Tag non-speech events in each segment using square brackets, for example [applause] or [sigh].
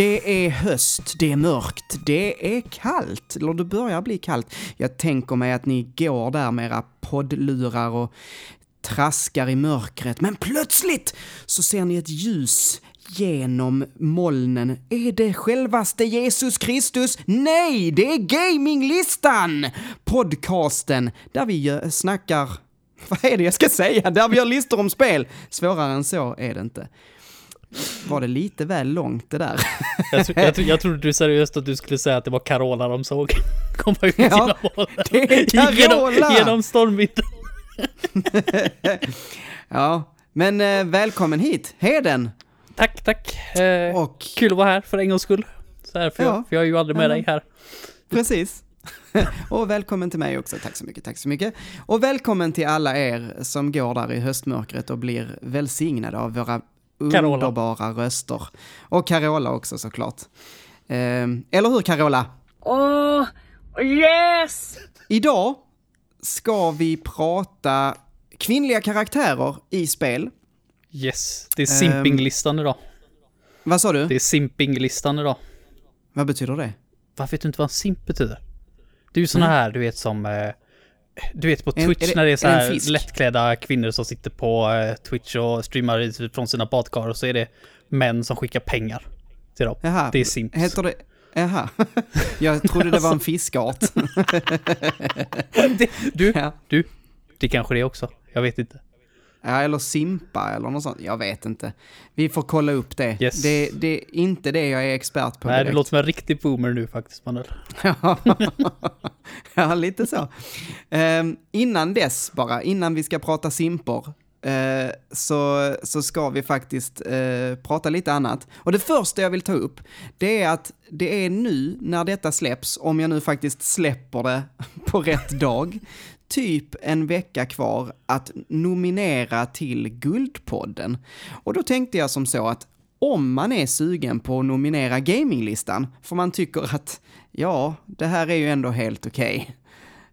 Det är höst, det är mörkt, det är kallt, eller det börjar bli kallt. Jag tänker mig att ni går där med era poddlurar och traskar i mörkret, men plötsligt så ser ni ett ljus genom molnen. Är det självaste Jesus Kristus? Nej, det är Gaminglistan! Podcasten där vi snackar... [laughs] Vad är det jag ska säga? Där vi gör listor om spel. Svårare än så är det inte. Var det lite väl långt det där? [laughs] Jag, tro, jag, tro, jag trodde du seriöst att du skulle säga att det var Carola de såg. [laughs] Komma ut Ja, mål. det är [laughs] Carola! Genom, genom stormvinden. Ja, men eh, välkommen hit, Heden! Tack, tack. Eh, Och Kul att vara här för en gångs skull. Så här, för, Ja. jag, för jag är ju aldrig med Ja. dig här. Precis. och välkommen till mig också, tack så mycket, tack så mycket. Och välkommen till alla er som går där i höstmörkret och blir välsignade av våra Carola. underbara röster. Och Carola också såklart. Eh, eller hur Carola? Oh, yes! Idag ska vi prata kvinnliga karaktärer i spel. Yes, det är simpinglistan idag. Vad sa du? Det är simpinglistan idag. Vad betyder det? Varför vet du inte vad en simp betyder? Det är ju såna här, du vet som... Eh, du vet på Twitch är när det är så det här lättklädda kvinnor som sitter på eh, Twitch och streamar i- från sina badkar och så är det män som skickar pengar till dem. Jaha, Det är simps. Heter det... Jaha. [laughs] Jag trodde det var en fiskart. [laughs] Det, du, Ja. du, det kanske det är också. Jag vet inte. Ja, eller simpa eller något sånt. Jag vet inte. Vi får kolla upp det. Yes. Det, det är inte det jag är expert på Nej, du direkt. låter som en riktig boomer nu faktiskt, Manuel. [laughs] ja, lite så. Ehm, innan dess bara, innan vi ska prata simpor, eh, så, så ska vi faktiskt eh, prata lite annat. Och det första jag vill ta upp, det är att det är nu när detta släpps, om jag nu faktiskt släpper det [laughs] på rätt dag, typ en vecka kvar att nominera till Guldpodden. Och då tänkte jag som så att om man är sugen på att nominera gaminglistan, för man tycker att ja, det här är ju ändå helt okej.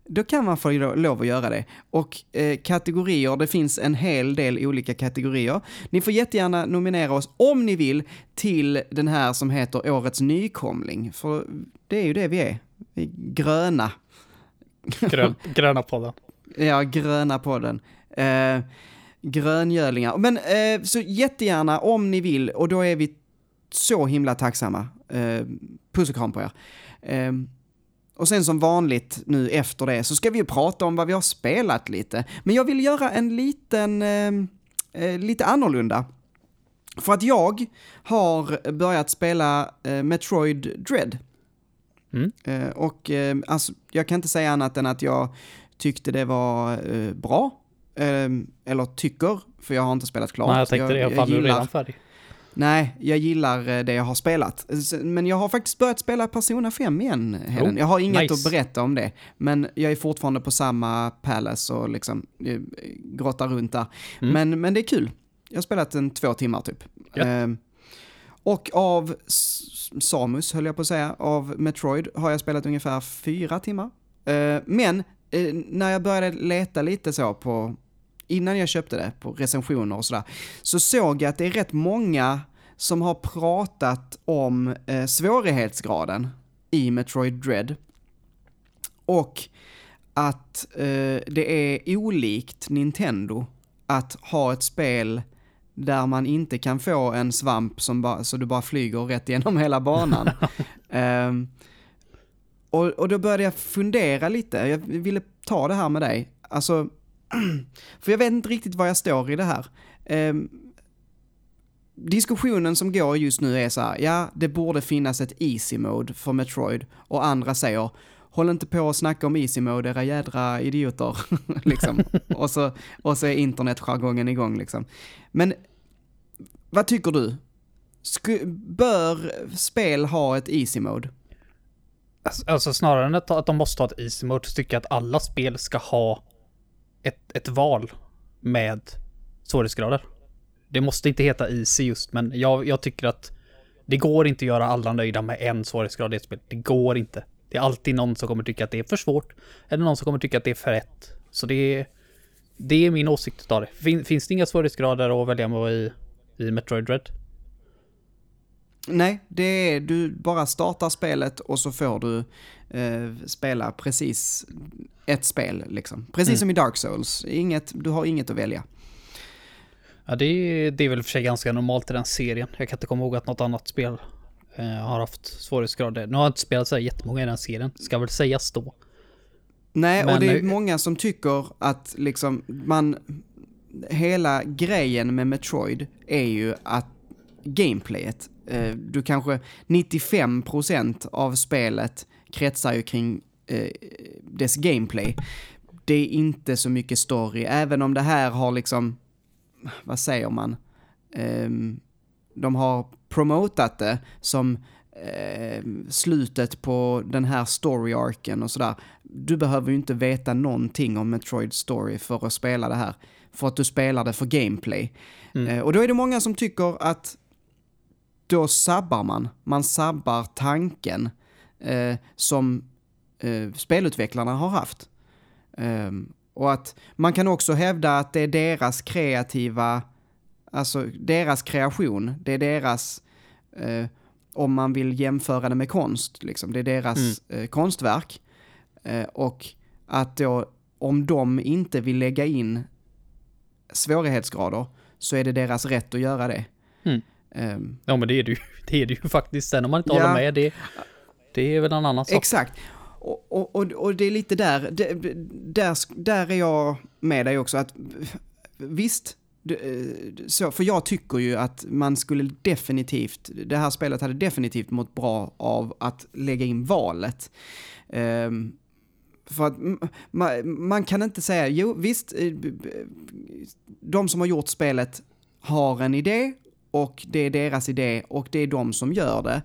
Då kan man få lov att göra det. Och eh, kategorier, det finns en hel del olika kategorier. Ni får jättegärna nominera oss, om ni vill, till den här som heter Årets nykomling. För det är ju det vi är. Vi är gröna. [laughs] Grön, gröna podden. Ja, gröna podden. Eh, gröngölingar. Men eh, så jättegärna om ni vill, och då är vi så himla tacksamma. Eh, puss och kram på er. Eh, och sen som vanligt nu efter det så ska vi ju prata om vad vi har spelat lite. Men jag vill göra en liten, eh, eh lite annorlunda. För att jag har börjat spela eh, Metroid Dread. Mm. Eh, och eh, alltså, jag kan inte säga annat än att jag tyckte det var eh, bra. Eh, eller tycker, för jag har inte spelat klart. Nej, jag tänkte det. Jag du gillar- redan färdig. Nej, jag gillar det jag har spelat. Men jag har faktiskt börjat spela Persona 5 igen, Helen. Oh, jag har inget nice. att berätta om det. Men jag är fortfarande på samma palace och liksom grottar runt där. Mm. Men, men det är kul. Jag har spelat en två timmar typ. Ja. Ehm, och av Samus, höll jag på att säga, av Metroid har jag spelat ungefär fyra timmar. Eh, men eh, när jag började leta lite så på, innan jag köpte det, på recensioner och sådär, så såg jag att det är rätt många som har pratat om eh, svårighetsgraden i Metroid Dread. Och att det är olikt Nintendo att ha ett spel där man inte kan få en svamp som bara, så du bara flyger rätt igenom [laughs] hela banan. um, och, och då började jag fundera lite, jag ville ta det här med dig. Alltså, [clears throat] för jag vet inte riktigt var jag står i det här. Um, diskussionen som går just nu är så här, ja, det borde finnas ett easy mode för Metroid och andra säger, håll inte på och snacka om easy mode, era jädra idioter, [laughs] liksom. och, så, och så är internetjargongen igång, liksom. Men vad tycker du? Sku, bör spel ha ett easy mode? Alltså, alltså snarare än att, att de måste ha ett easy mode så tycker jag att alla spel ska ha ett, ett val med svårighetsgrader. Det måste inte heta easy just, men jag, jag tycker att det går inte att göra alla nöjda med en svårighetsgrad i ett spel. Det går inte. Det är alltid någon som kommer tycka att det är för svårt, eller någon som kommer tycka att det är för rätt. Så det är, det är min åsikt av det. Fin, finns det inga svårighetsgrader att välja med i, i Metroid Dread? Nej, det är du bara startar spelet och så får du eh, spela precis ett spel liksom. Precis Mm. som i Dark Souls, inget, du har inget att välja. Ja, det är, det är väl för sig ganska normalt i den serien. Jag kan inte komma ihåg att något annat spel eh, har haft svårighetsgrader. Nu har jag inte spelat så här jättemånga i den serien, ska väl sägas då. Nej, Men- och det är många som tycker att liksom man, hela grejen med Metroid är ju att gameplayet, eh, du kanske 95% av spelet kretsar ju kring eh, dess gameplay. Det är inte så mycket story, även om det här har liksom, vad säger man, Ehm, de har promotat det som eh, slutet på den här story-arken och sådär. Du behöver ju inte veta någonting om Metroid Story för att spela det här. För att du spelar det för gameplay. Mm. Eh, och då är det många som tycker att då sabbar man. Man sabbar tanken eh, som eh, spelutvecklarna har haft. Ehm, och att man kan också hävda att det är deras kreativa, alltså deras kreation, det är deras, eh, om man vill jämföra det med konst, liksom, det är deras eh, konstverk. Eh, och att då, om de inte vill lägga in svårighetsgrader, så är det deras rätt att göra det. Mm. Ehm, Ja, men det är det ju, [laughs] det är det ju faktiskt. Sen om man inte Ja. håller med, det, det är väl en annan sak. Exakt. Och, och, och, det är lite där, det, där, där är jag med dig också, att visst, Eh, så, för jag tycker ju att man skulle definitivt, det här spelet hade definitivt mått bra av att lägga in valet. Um, för att man, man kan inte säga, jo visst, eh, de som har gjort spelet har en idé och det är deras idé och det är de som gör det.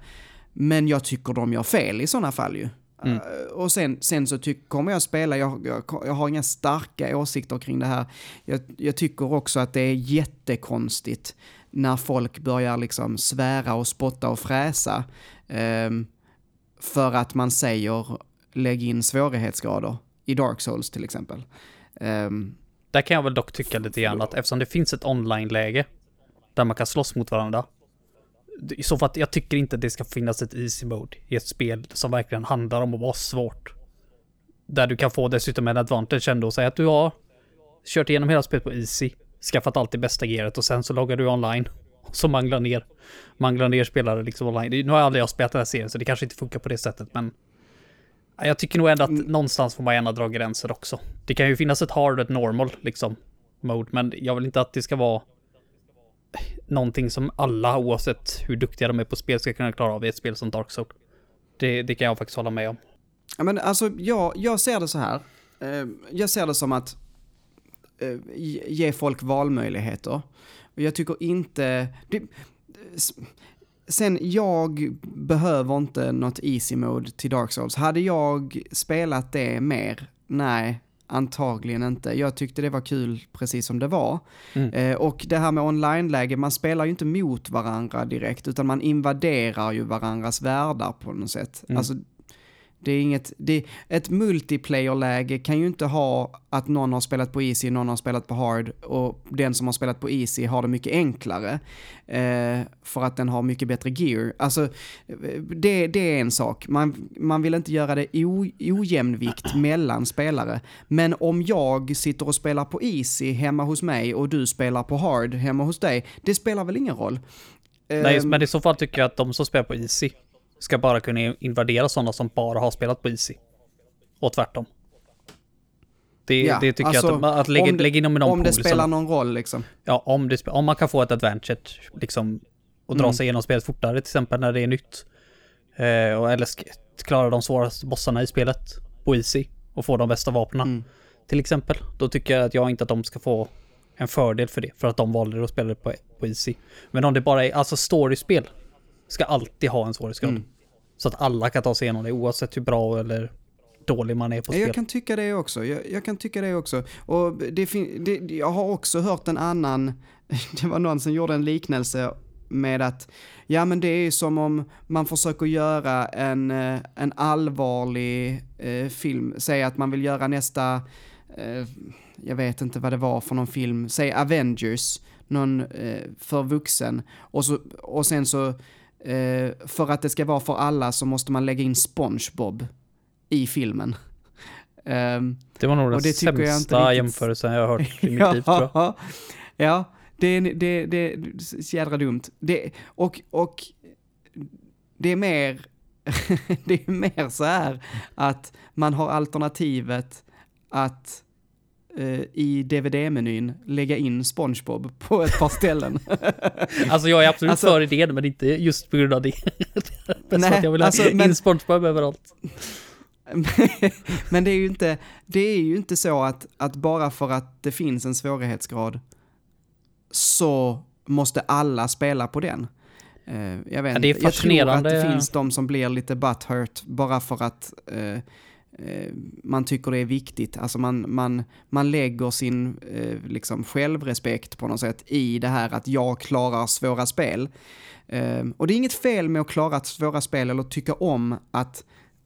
Men jag tycker de gör fel i sådana fall ju. Mm. Eh, och sen, sen så tyck, kommer jag spela, jag, jag, jag har inga starka åsikter kring det här. Jag, jag tycker också att det är jättekonstigt när folk börjar liksom svära och spotta och fräsa. ehm, för att man säger lägg in svårighetsgrader i Dark Souls till exempel. Ehm, Där kan jag väl dock tycka lite grann att eftersom det finns ett online-läge där man kan slåss mot varandra. I så fall att jag tycker inte det ska finnas ett easy mode i ett spel som verkligen handlar om att vara svårt. Där du kan få dessutom en advantage ändå och säga att du har kört igenom hela spelet på easy, skaffat allt det bästa gearet och sen så loggar du online [laughs] och så manglar ner, manglar ner spelare liksom online. Nu har jag aldrig jag spelat den här serien så det kanske inte funkar på det sättet men Ja, Jag tycker nog ändå att någonstans får man gärna dra gränser också. Det kan ju finnas ett hard och ett normal liksom mode, men jag vill inte att det ska vara någonting som alla, oavsett hur duktiga de är på spel, ska kunna klara av i ett spel som Dark Souls. Det, det kan jag faktiskt hålla med om. Ja, men alltså, jag, jag ser det så här. Eh, jag ser det som att eh, ge- folk valmöjligheter. Och jag tycker inte... Det, sen, jag behöver inte något easy mode till Dark Souls. Hade jag spelat det mer? Nej, antagligen inte. Jag tyckte det var kul precis som det var. Mm. Eh, och det här med online-läge, man spelar ju inte mot varandra direkt, utan man invaderar ju varandras världar på något sätt. Mm. Alltså, det är inget, det, ett multiplayer-läge kan ju inte ha att någon har spelat på easy, någon har spelat på hard och den som har spelat på easy har det mycket enklare. Eh, för att den har mycket bättre gear. Alltså, det, det är en sak. Man, man vill inte göra det o, ojämnvikt [clears throat] mellan spelare. Men om jag sitter och spelar på easy hemma hos mig och du spelar på hard hemma hos dig, det spelar väl ingen roll? Nej, Ehm, men i så fall tycker jag att de som spelar på Easy ska bara kunna invadera sådana som bara har spelat på Easy. Och tvärtom. Det, ja, det tycker alltså, jag att, att lägga, det- lägga in dem i någon Om det spelar som, någon roll liksom. Ja, om, det, om man kan få ett advantage liksom och dra Mm. sig igenom spelet fortare till exempel när det är nytt. Eh, och, eller klara de svåraste bossarna i spelet på Easy och få de bästa vapnen Mm. till exempel. Då tycker jag att jag inte att de ska få en fördel för det, för att de valde att spela det på, på Easy. Men om det bara är, alltså storyspel ska alltid ha en svårighetsgrad. Mm. Så att alla kan ta sig igenom det oavsett hur bra eller dålig man är på spel. Jag kan tycka det också. Jag, jag kan tycka det också. Och det, fin- det, jag har också hört en annan, [laughs] det var någon som gjorde en liknelse med att, ja men det är som om man försöker göra en, eh, en allvarlig eh, film, säg att man vill göra nästa, eh, jag vet inte vad det var för någon film, säg Avengers, någon eh, för vuxen, och, så, och sen så eh, för att det ska vara för alla så måste man lägga in SpongeBob i filmen. Ehm, Det var nog den det tycker jag inte sämsta riktigt- jämförelsen jag har hört i mitt [laughs] liv tror jag. ja, ja, det är, det, det är så jädra dumt. Det, och, och det är mer, [laughs] det är mer så här att man har alternativet att i DVD-menyn lägga in SpongeBob på ett par ställen. [laughs] Alltså jag är absolut Alltså- för idén, men inte just på grund av det. [laughs] Nej, att jag vill ha alltså, men- in SpongeBob överallt. [laughs] Men det är ju inte, det är ju inte så att, att bara för att det finns en svårighetsgrad så måste alla spela på den. Eh, jag vet Ja, det är inte. Jag tror att fascinerande. det finns de som blir lite butthurt bara för att eh, eh, man tycker det är viktigt. Alltså man, man, man lägger sin eh, liksom självrespekt på något sätt i det här att jag klarar svåra spel. Eh, och det är inget fel med att klara svåra spel eller tycka om att,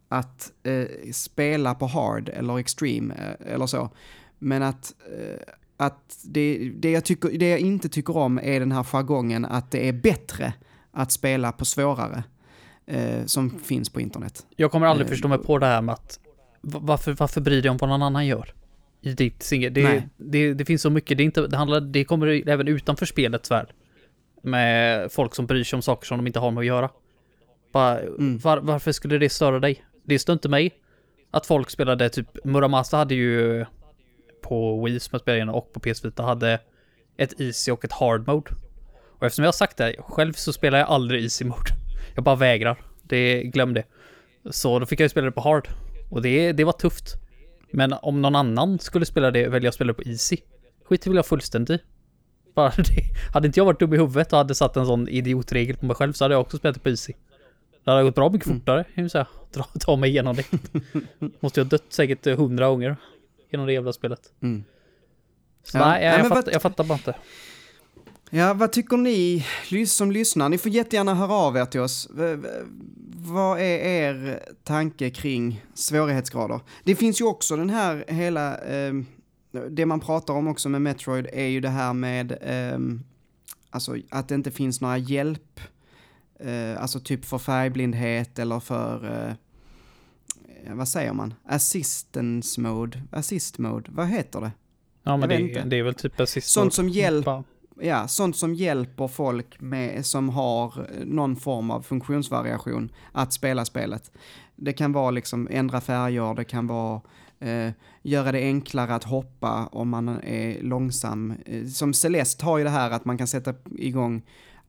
att eh, spela på hard eller extreme eh, eller så. Men att, eh, att det, det, jag tycker, det jag inte tycker om är den här jargongen att det är bättre att spela på svårare eh, som finns på internet. Jag kommer aldrig Eh, förstå mig på det här med att varför, varför bryr dig om vad någon annan gör? I ditt singel. Det, det, det finns så mycket, det, inte, det, handlar, det kommer även utanför spelets värld. Med folk som bryr sig om saker som de inte har med att göra. Bara, Mm. var, varför skulle det störa dig? Det stör inte mig. Att folk spelade typ, Muramasa hade ju på Wii som jag spelade igenom och på PS Vita hade ett easy och ett hard mode. Och eftersom jag har sagt det, själv så spelar jag aldrig easy mode. Jag bara vägrar. Det, glöm det. Så då fick jag ju spela det på hard. Och det, det var tufft. Men om någon annan skulle spela det, välja att spela det på easy. Skit vill jag fullständigt i. Bara [laughs] det. Hade inte jag varit dum i huvudet och hade satt en sån idiotregel på mig själv så hade jag också spelat det på easy. Det hade gått bra mycket fortare, kan jag säga. [laughs] Dra, ta mig igenom det. [laughs] Måste jag dött säkert hundra gånger genom det jävla spelet. Mm. Så Ja. nej, jag, Nej, jag, fatt, jag fattar bara inte. Ja, vad tycker ni som lyssnar? Ni får jättegärna höra av er till oss. Vad är er tanke kring svårighetsgrader? Det finns ju också den här hela, eh, det man pratar om också med Metroid är ju det här med, eh, alltså att det inte finns några hjälp, eh, alltså typ för färgblindhet eller för, eh, vad säger man, assistance mode, assist mode, vad heter det? Ja, men det, det är väl typ precis Sånt så- som hjälp- bara- ja, sånt som hjälper folk med, som har eh, någon form av funktionsvariation att spela spelet. Det kan vara liksom ändra färger, det kan vara eh, göra det enklare att hoppa om man är långsam. Eh, som Celeste har ju det här att man kan sätta igång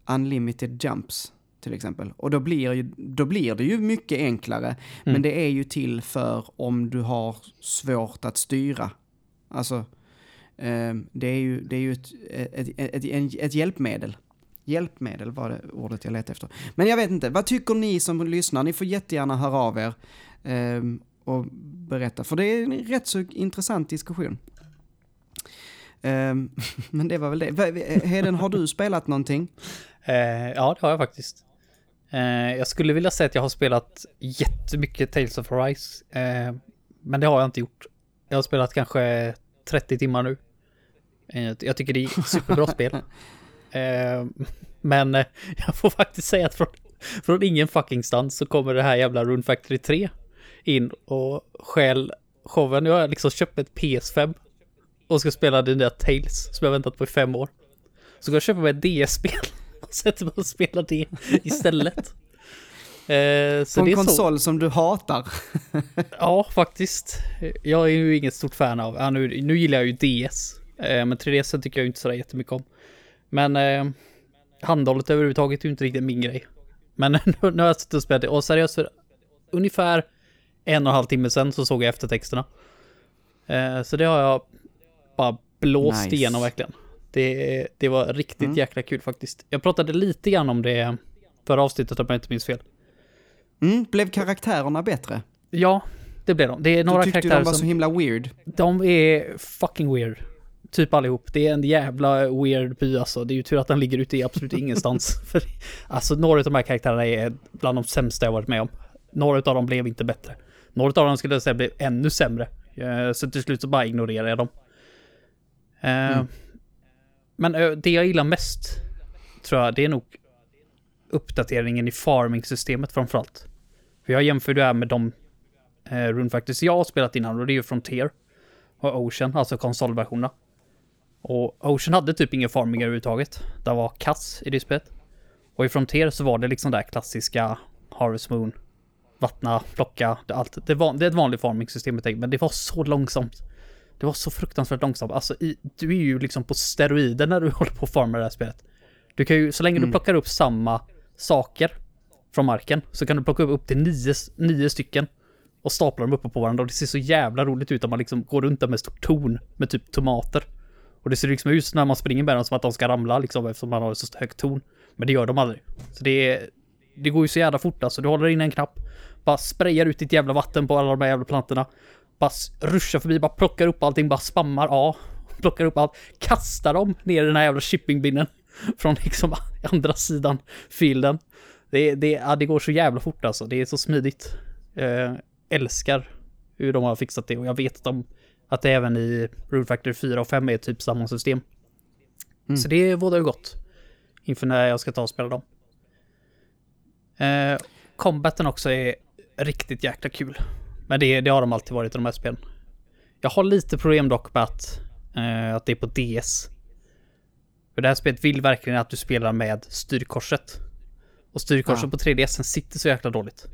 unlimited jumps till exempel. Och då blir, ju, då blir det ju mycket enklare. Men Mm. det är ju till för om du har svårt att styra. Alltså, Ehm, det är ju, det är ju ett, ett, ett, ett, ett hjälpmedel. Hjälpmedel var det ordet jag letade efter. Men jag vet inte, vad tycker ni som lyssnar? Ni får jättegärna höra av er eh, och berätta, för det är en rätt så intressant diskussion. Eh, [laughs] men det var väl det. Heden, har du spelat någonting? Eh, ja, det har jag faktiskt. Eh, jag skulle vilja säga att jag har spelat jättemycket Tales of Arise. Eh, men det har jag inte gjort. Jag har spelat kanske 30 timmar nu. Eh, jag tycker det är ett superbra [laughs] spel. Eh, men eh, jag får faktiskt säga att från, från ingen fucking stans så kommer det här jävla Rune Factory 3 in och stjäl showen. Nu har jag liksom köpt ett PS5 och ska spela det nya Tales som jag väntat på i fem år. Så ska jag köpa mig ett DS-spel [laughs] och sätter mig och spelar det istället. Eh, På en är så. konsol som du hatar? Ja, faktiskt. Jag är ju inget stort fan av, ja, nu, nu gillar jag ju DS. Eh, men 3DS tycker jag inte sådär jättemycket om. Men eh, handhållet överhuvudtaget är ju inte riktigt min grej. Men [laughs] nu, nu har jag suttit och spelat det och seriöst för ungefär en och en halv timme sedan så såg jag eftertexterna. Eh, så det har jag bara blåst Nice. igenom verkligen. Det, det var riktigt Mm. jäkla kul faktiskt. Jag pratade lite grann om det förra avsnittet om jag inte minns fel. Mm, blev karaktärerna bättre? Ja, det blev de. Det är några du tyckte karaktärer de var som... så himla weird. De är fucking weird. Typ allihop. Det är en jävla weird by alltså. Det är ju tur att den ligger ute i absolut [laughs] ingenstans. För, alltså några av de här karaktärerna är bland de sämsta jag varit med om. Några av dem blev inte bättre. Några av dem skulle jag säga blev ännu sämre. Eh, Så till slut så bara ignorerar jag dem. Eh, Mm. Men eh, det jag gillar mest, tror jag, det är nog uppdateringen i farming-systemet framförallt. För jag jämför det här med de eh, Rune Factors jag har spelat innan och det är ju Frontier och Ocean, alltså konsolversionerna. Och Ocean hade typ ingen farming överhuvudtaget. Det var kass i det spelet. Och i Frontier så var det liksom det här klassiska Harvest Moon. Vattna, plocka, det, allt. Det, var, det är ett vanligt farming-system men det var så långsamt. Det var så fruktansvärt långsamt. Alltså, i, du är ju liksom på steroider när du [laughs] håller på att farma det här spelet. Du kan ju, så länge Mm. du plockar upp samma saker från marken, så kan du plocka upp upp till nio, nio stycken och stapla dem uppe på varandra och det ser så jävla roligt ut om man liksom går runt där med stort torn med typ tomater. Och det ser liksom ut när man springer med dem som att de ska ramla liksom eftersom man har ett så högt torn. Men det gör de aldrig. Så det är, det går ju så jävla fort alltså. Du håller in en knapp, bara sprayar ut ditt jävla vatten på alla de här jävla plantorna. Bara ruschar förbi, bara plockar upp allting, bara spammar A. [laughs] Plockar upp allt, kastar dem ner i den här jävla shippingbinnen. [laughs] Från liksom [laughs] andra sidan fielden. Det, det, ja, det går så jävla fort alltså. Det är så smidigt. Eh, älskar hur de har fixat det och jag vet att de att det även i Rune Factory 4 och 5 är typ samma system. Mm. Så det bådar ju gott. Inför när jag ska ta och spela dem. Eh, combaten också är riktigt jäkla kul. Men det, det har de alltid varit i de här spelen. Jag har lite problem dock med att, eh, att det är på DS. För det här spelet vill verkligen att du spelar med styrkorset. Och styrkorset Ja. på 3DS sitter så jäkla dåligt.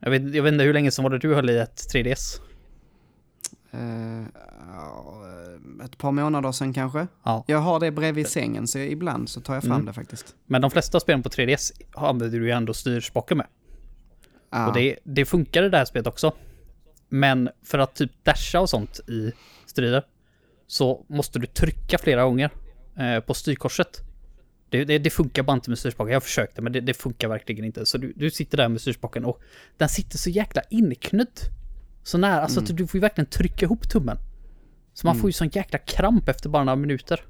Jag vet, jag vet inte hur länge som var det du höll i ett 3DS? Eh, ett par månader sedan kanske. Ja. Jag har det bredvid sängen så ibland så tar jag fram Mm. det faktiskt. Men de flesta spelen på 3DS använder du ju ändå styrspaken med. Ja. Och det, det funkar i det här spelet också. Men för att typ dasha och sånt i strider så måste du trycka flera gånger eh, på styrkorset. Det, det, det funkar bara inte med styrspaken. Jag försökte men det, det funkar verkligen inte. Så du, du sitter där med styrspaken och den sitter så jäkla inknödd. Så nära, alltså att du får ju verkligen trycka ihop tummen. Så man får ju sån jäkla kramp efter bara några minuter.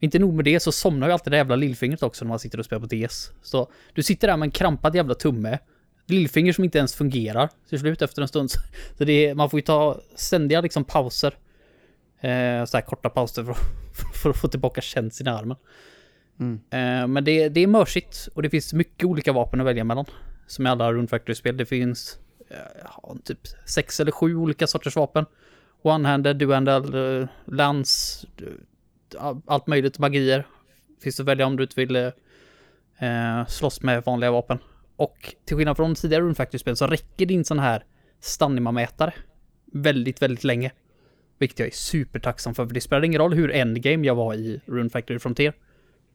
Inte nog med det så somnar ju alltid det jävla lillfingret också när man sitter och spelar på DS. Så du sitter där med en krampad jävla tumme. Lillfinger som inte ens fungerar till slut efter en stund. [laughs] Så det är, man får ju ta ständiga liksom pauser. Eh, så här korta pauser för, att- [laughs] för att få tillbaka känslan i armen. Mm. Eh, men det, det är mörsigt och det finns mycket olika vapen att välja mellan. Som i alla Rune Factory-spel. Det finns Eh, ja, typ sex eller sju olika sorters vapen. One-handed, do-handed, eh, lans, eh, allt möjligt, magier. Finns att välja om du inte vill eh, slåss med vanliga vapen. Och till skillnad från tidigare Rune Factory-spel så räcker din sån här Stanima-mätare väldigt, väldigt länge. Vilket jag är supertacksam för, för det spelar ingen roll hur endgame jag var i Rune Factory Frontier.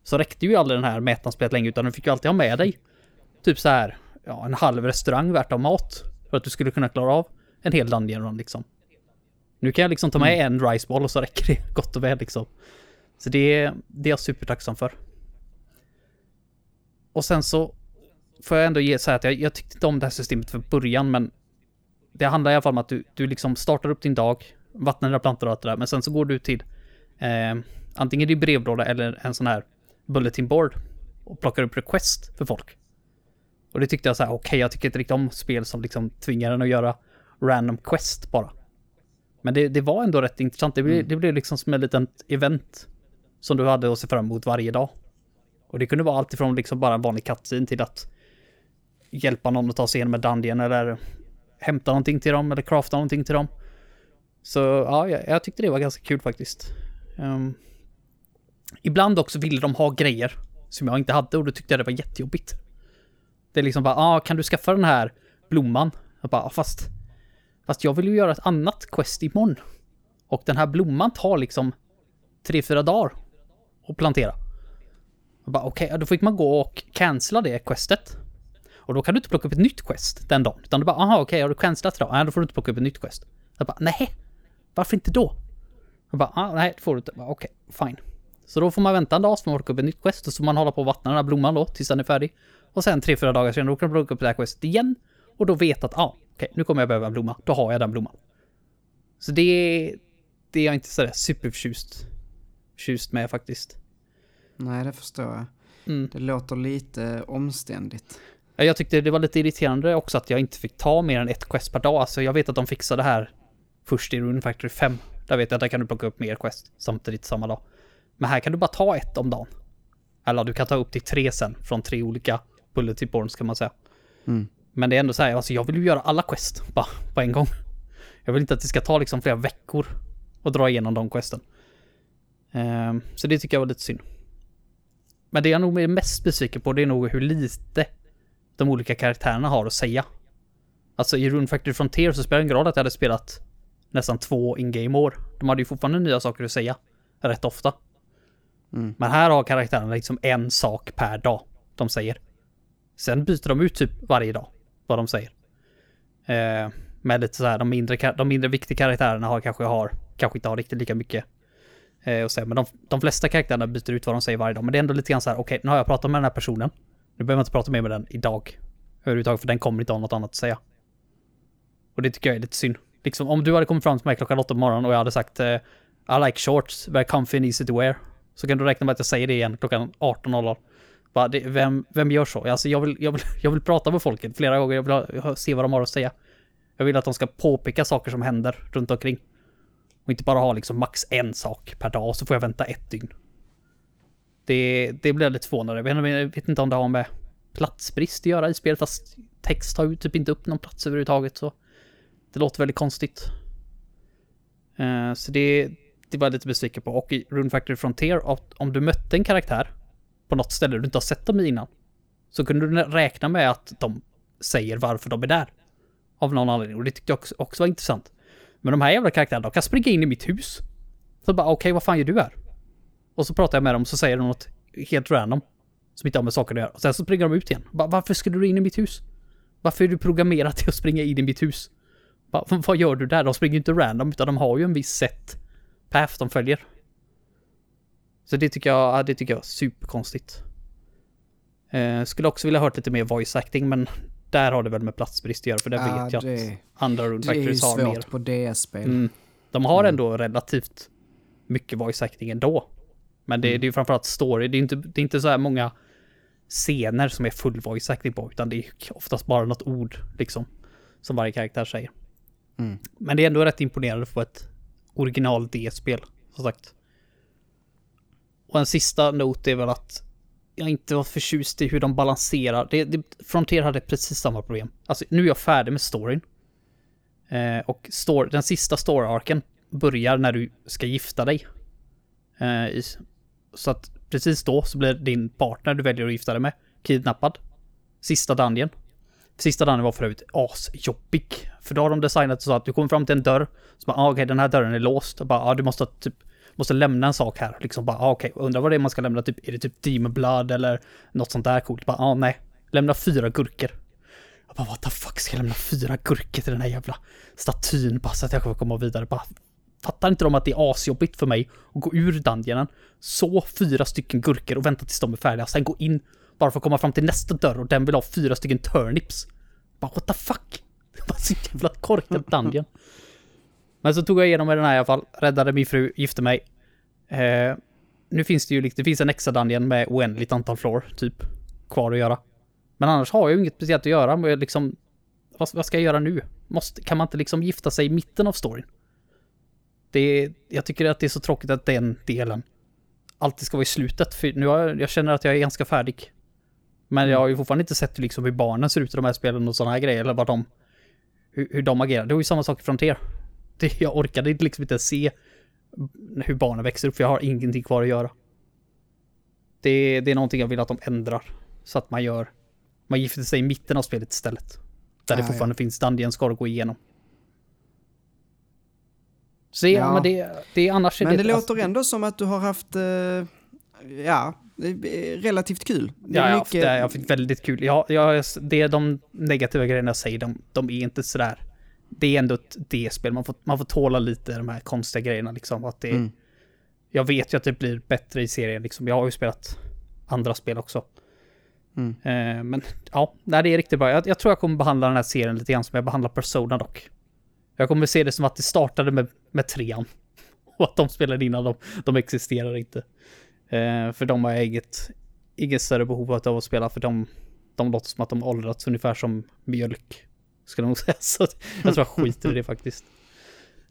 Så räckte ju aldrig den här mätaren spelet länge, utan du fick ju alltid ha med dig typ så här, ja, en halv restaurang värt av mat. För att du skulle kunna klara av en hel dungeon run liksom. Nu kan jag liksom ta med en rice ball och så räcker det [laughs] gott och väl liksom. Så det, det är jag supertacksam för. Och sen så får jag ändå ge så här att jag, jag tyckte inte om det här systemet från början, men det handlar i alla fall om att du, du liksom startar upp din dag, vattnar dina plantor och allt det där, men sen så går du till eh, antingen din brevlåda eller en sån här bulletin board och plockar upp request för folk. Och det tyckte jag så här, okej, jag tycker inte riktigt om spel som liksom tvingar en att göra random quest bara. Men det, det var ändå rätt intressant. Det blev, det blev liksom som ett litet event som du hade att se fram emot varje dag. Och det kunde vara allt ifrån liksom bara en vanlig cutscene till att hjälpa någon att ta sig igenom en dungeon eller hämta någonting till dem eller crafta någonting till dem. Så ja, jag, jag tyckte det var ganska kul faktiskt. Ehm, ibland också ville de ha grejer som jag inte hade och då tyckte jag det var jättejobbigt. Det är liksom bara, ah, kan du skaffa den här blomman? Jag bara, ah, fast, fast jag vill ju göra ett annat quest imorgon. Och den här blomman tar liksom tre, fyra dagar att plantera. Jag bara, okej, okay, då fick man gå och cancella det questet. Och då kan du inte plocka upp ett nytt quest den dagen. Utan du bara, aha, okej, har du cancellat idag? Nej, då får du inte plocka upp ett nytt quest. Jag bara, nej, varför inte då? Jag bara, ah, nej, det får du inte. Okej, okay, Okej, fine. Så då får man vänta en dag så får man plocka upp ett nytt quest och så får man hålla på och vattna den här blomman då tills den är färdig. Och sen tre, fyra dagar senare då kan du plocka upp det här questet igen. Och då vet att, ah, okej, nu kommer jag behöva en blomma. Då har jag den blomman. Så det, det är jag inte sådär superförtjust förtjust med faktiskt. Nej, det förstår jag. Mm. Det låter lite omständigt. Ja, Jag tyckte det var lite irriterande också att jag inte fick ta mer än ett quest per dag. Alltså jag vet att de fixade det här först i Rune Factory 5. Där vet jag att där kan du plocka upp mer quest samtidigt samma dag. Men här kan du bara ta ett om dagen. Eller du kan ta upp till tre sen från tre olika bullet boards kan man säga. Mm. Men det är ändå så här, alltså jag vill ju göra alla quest bara på en gång. Jag vill inte att det ska ta liksom flera veckor att dra igenom de questen. Ehm, så det tycker jag var lite synd. Men det jag nog är mest besviken på det är nog hur lite de olika karaktärerna har att säga. Alltså i Rune Factory Frontier så spelar det ingen roll att jag hade spelat nästan två in-game år. De hade ju fortfarande nya saker att säga. Rätt ofta. Mm. Men här har karaktärerna liksom en sak per dag de säger. Sen byter de ut typ varje dag vad de säger. Eh, med lite så här, de mindre, de mindre viktiga karaktärerna har kanske har, kanske inte har riktigt lika mycket eh, att säga. Men de, de flesta karaktärerna byter ut vad de säger varje dag. Men det är ändå lite grann så här, okej, nu har jag pratat med den här personen. Nu behöver jag inte prata mer med den idag. Överhuvudtaget, för den kommer inte ha något annat att säga. Och det tycker jag är lite synd. Liksom, om du hade kommit fram till mig klockan åtta på morgonen och jag hade sagt eh, I like shorts, very comfy and easy to wear. Så kan du räkna med att jag säger det igen klockan 18.00. Bara, det, vem, vem gör så? Alltså jag vill, jag, vill, [laughs] jag vill prata med folket flera gånger, jag vill ha, se vad de har att säga. Jag vill att de ska påpeka saker som händer runt omkring. Och inte bara ha liksom max en sak per dag och så får jag vänta ett dygn. Det, det blir jag lite förvånad över. Jag vet- inte om det har med platsbrist att göra i spelet, fast text tar ju typ inte upp någon plats överhuvudtaget så. Det låter väldigt konstigt. Uh, så det, det var jag lite besviken på. Och i Rune Factory Frontier, om du mötte en karaktär på något ställe du inte har sett dem i innan, så kunde du räkna med att de säger varför de är där. Av någon anledning. Och det tyckte jag också, också var intressant. Men de här jävla karaktärerna, de kan springa in i mitt hus. Så bara, okej, vad fan gör du här? Och så pratar jag med dem så säger de något helt random. Som inte har med saker att göra. Och sen så springer de ut igen. Bara, varför skulle du in i mitt hus? Varför är du programmerad till att springa in i mitt hus? Bara, "Vad- vad gör du där? De springer ju inte random, utan de har ju en viss sätt path de följer. Så det tycker jag, ja, det tycker jag är superkonstigt. Eh, skulle också vilja hört lite mer voice acting, men där har det väl med platsbrist att göra, för det Ja, vet jag det- att andra Det är Factories har mer. svårt på DS-spel. Mm. De har ändå relativt mycket voice acting ändå. Men det, det är ju framförallt story. Det är inte, det är inte så här många scener som är full voice acting på, utan det är oftast bara något ord liksom. Som varje karaktär säger. Mm. Men det är ändå rätt imponerande på ett original D-spel, som sagt. Och en sista not är väl att jag inte var förtjust i hur de balanserar. Det, det, Frontier hade precis samma problem. Alltså nu är jag färdig med storyn. Eh, och story, den sista story-arken börjar när du ska gifta dig. Eh, i, så att precis då så blir din partner du väljer att gifta dig med kidnappad. Sista dungeon. Sista dungeon var för övrigt asjobbig. För då har de designat så att du kommer fram till en dörr. Så bara, ah, okej den här dörren är låst. Och bara, ah, du måste typ Måste lämna en sak här. Liksom bara, ah, okej, undrar vad det är man ska lämna. Typ, är det typ Demon Blood eller något sånt där coolt? Bara, ah, nej. Lämna fyra gurkor. Jag bara, what the fuck ska jag lämna fyra gurkor till den här jävla statyn bara så att jag kan komma vidare? Bara, fattar inte de att det är asjobbigt för mig att gå ur dungeonen, så fyra stycken gurkor och vänta tills de är färdiga, sen gå in bara för att komma fram till nästa dörr och den vill ha fyra stycken turnips. Bara what the fuck? [laughs] Det var så jävla korkat dungeon. Men så tog jag igenom med den här i alla fall, räddade min fru, gifte mig. Eh, nu finns det ju lite, det finns en extra dungeon med oändligt antal floor, typ, kvar att göra. Men annars har jag ju inget speciellt att göra med liksom, vad, vad ska jag göra nu? Måste, kan man inte liksom gifta sig i mitten av storyn? Det jag tycker att det är så tråkigt att den delen alltid ska vara i slutet, för nu har jag, jag känner att jag är ganska färdig. Men jag har ju fortfarande inte sett liksom hur barnen ser ut i de här spelen och sådana här grejer, eller vad de, hur, hur de agerar. Det var ju samma sak i Frontier. Det, jag orkade liksom inte se hur barnen växer upp, för jag har ingenting kvar att göra. Det, det är någonting jag vill att de ändrar. Så att man gör, man gifter sig i mitten av spelet istället. Där det Ah, fortfarande finns dungeons kvar att gå igenom. Så ja, Ja. men det, det är annars är Men det alltså- låter ändå som att du har haft, eh, ja, eh, relativt kul. Det Ja, är jag har haft, mycket- det, jag har haft väldigt kul. Jag, jag, det är de negativa grejerna jag säger, de, de är inte sådär... Det är ändå ett D-spel, man får, man får tåla lite de här konstiga grejerna liksom. Att det, Mm. Jag vet ju att det blir bättre i serien liksom. Jag har ju spelat andra spel också. Mm. Eh, men ja, nej, det är riktigt bra. Jag, jag tror jag kommer behandla den här serien lite grann som jag behandlar Persona dock. Jag kommer se det som att det startade med, med trean. [laughs] Och att de spelade innan de, de existerar inte. Eh, för de har jag inget, inget större behov av att spela för de, de låter som att de åldrats ungefär som mjölk. Skulle jag nog säga. [laughs] Så jag tror jag skiter i det faktiskt.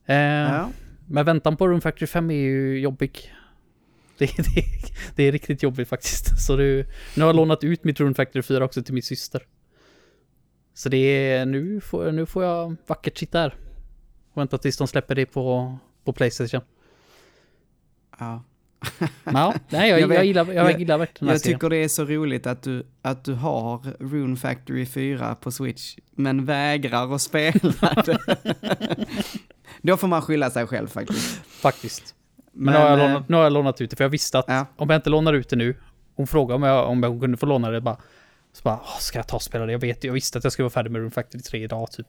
Eh, Ja. Men väntan på Room Factory 5 är ju jobbig. Det, [laughs] det, det är riktigt jobbigt faktiskt. [laughs] Så du, nu har jag lånat ut mitt Rune Factory 4 också till min syster. Så det är, nu får, nu får jag vackert sitta här. Och vänta tills de släpper det på, på Playstation. Ja. Men ja, nej, jag, Jag vet- jag, gillar, jag, jag- gillar verkligen Jag serien. tycker det är så roligt att du, att du har Rune Factory 4 på Switch, men vägrar att spela [laughs] det. Då får man skylla sig själv faktiskt. Faktiskt. Men, nu, har jag eh, lånat, nu har jag lånat ut det, för jag visste att Ja. om jag inte lånar ut det nu, hon frågade om jag, om jag kunde få låna det bara, så bara, "Åh, ska jag ta och spela det? Jag vet, jag visste att jag skulle vara färdig med Rune Factory 3 idag typ.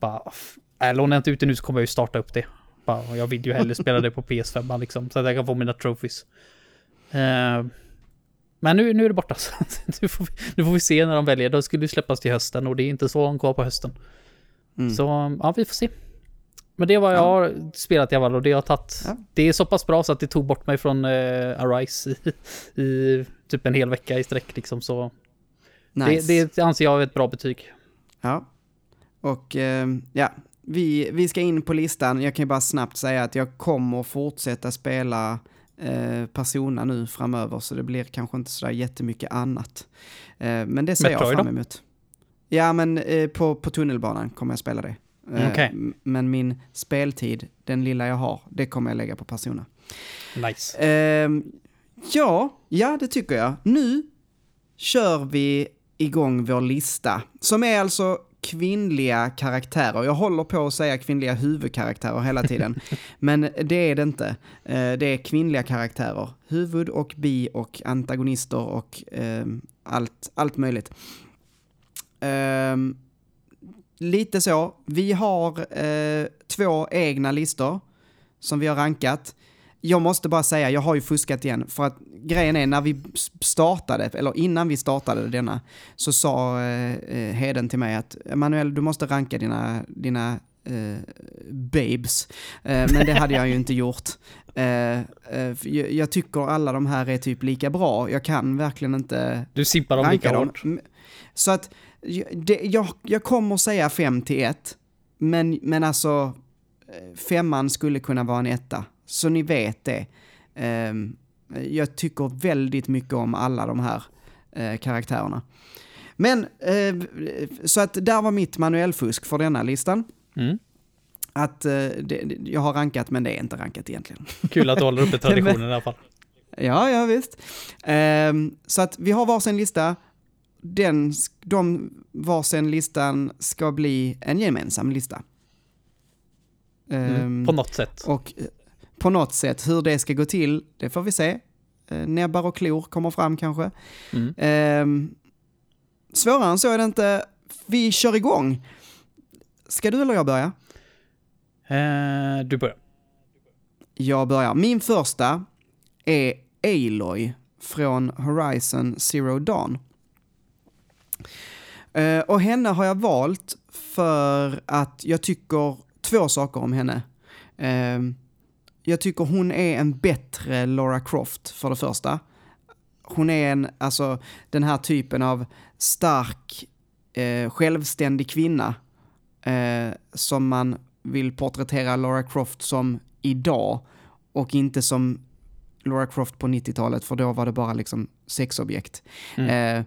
Bara, "F- äh, lånar jag inte ut det nu så kommer jag ju starta upp det. Bara, och jag vill ju hellre spela det på PS5 liksom, så att jag kan få mina trophies. Eh, men nu, nu är det borta. [laughs] Så nu, får vi, nu får vi se när de väljer. De skulle ju släppas till hösten och det är inte så långt kvar på hösten. Mm. Så ja, vi får se. Men det är vad jag Ja. har spelat i alla fall och det har tagit... Ja. Det är så pass bra så att det tog bort mig från uh, Arise i, i typ en hel vecka i sträck liksom så... Nice. Det, det anser jag är ett bra betyg. Ja. Och eh, ja, vi, vi ska in på listan. Jag kan ju bara snabbt säga att jag kommer fortsätta spela eh, Persona nu framöver, så det blir kanske inte sådär jättemycket annat. Eh, men det ser Metroid jag då? fram emot. Ja, men eh, på, på tunnelbanan kommer jag spela det. Eh, Okej. m- Men min speltid, den lilla jag har, det kommer jag lägga på Persona. Nice. Ehm, ja, ja det tycker jag. Nu kör vi igång vår lista, som är alltså kvinnliga karaktärer. Jag håller på att säga kvinnliga huvudkaraktärer hela tiden, [laughs] men det är det inte. Eh, det är kvinnliga karaktärer. Huvud och bi och antagonister och ehm, allt, allt möjligt. Ehm, lite så. Vi har eh, två egna listor som vi har rankat. Jag måste bara säga, jag har ju fuskat igen, för att grejen är när vi startade, eller innan vi startade denna, så sa eh, eh, Heden till mig att Manuel, du måste ranka dina, dina eh, babes. Eh, men det hade jag ju inte gjort. Eh, eh, jag, jag tycker alla de här är typ lika bra. Jag kan verkligen inte Du simpar dem lika dem. hårt. Så att jag- det, jag, jag kommer säga 5 till 1, men, men alltså femman skulle kunna vara en etta. Så ni vet det. Ehm, jag tycker väldigt mycket om alla de här eh, karaktärerna. Men, eh, så att där var mitt manuellfusk för denna listan. Mm. Att eh, det, jag har rankat, men det är inte rankat egentligen. Kul att du håller uppe [laughs] traditionen i alla fall. Ja, ja visst. Ehm, så att vi har varsin lista. Den, de varsin listan ska bli en gemensam lista. Mm. Ehm, På något sätt. och eh, på något sätt, hur det ska gå till, det får vi se. Eh, näbbar och klor kommer fram kanske. Mm. Ehm, svårare än så är det inte. Vi kör igång. Ska du eller jag börja? Eh, du börjar. Jag börjar. Min första är Aloy från Horizon Zero Dawn. Eh, och henne har jag valt för att jag tycker två saker om henne. Eh, jag tycker hon är en bättre Laura Croft för det första. Hon är en, alltså den här typen av stark, eh, självständig kvinna eh, som man vill porträttera Laura Croft som idag och inte som Laura Croft på 90-talet för då var det bara liksom sexobjekt. Mm. Eh,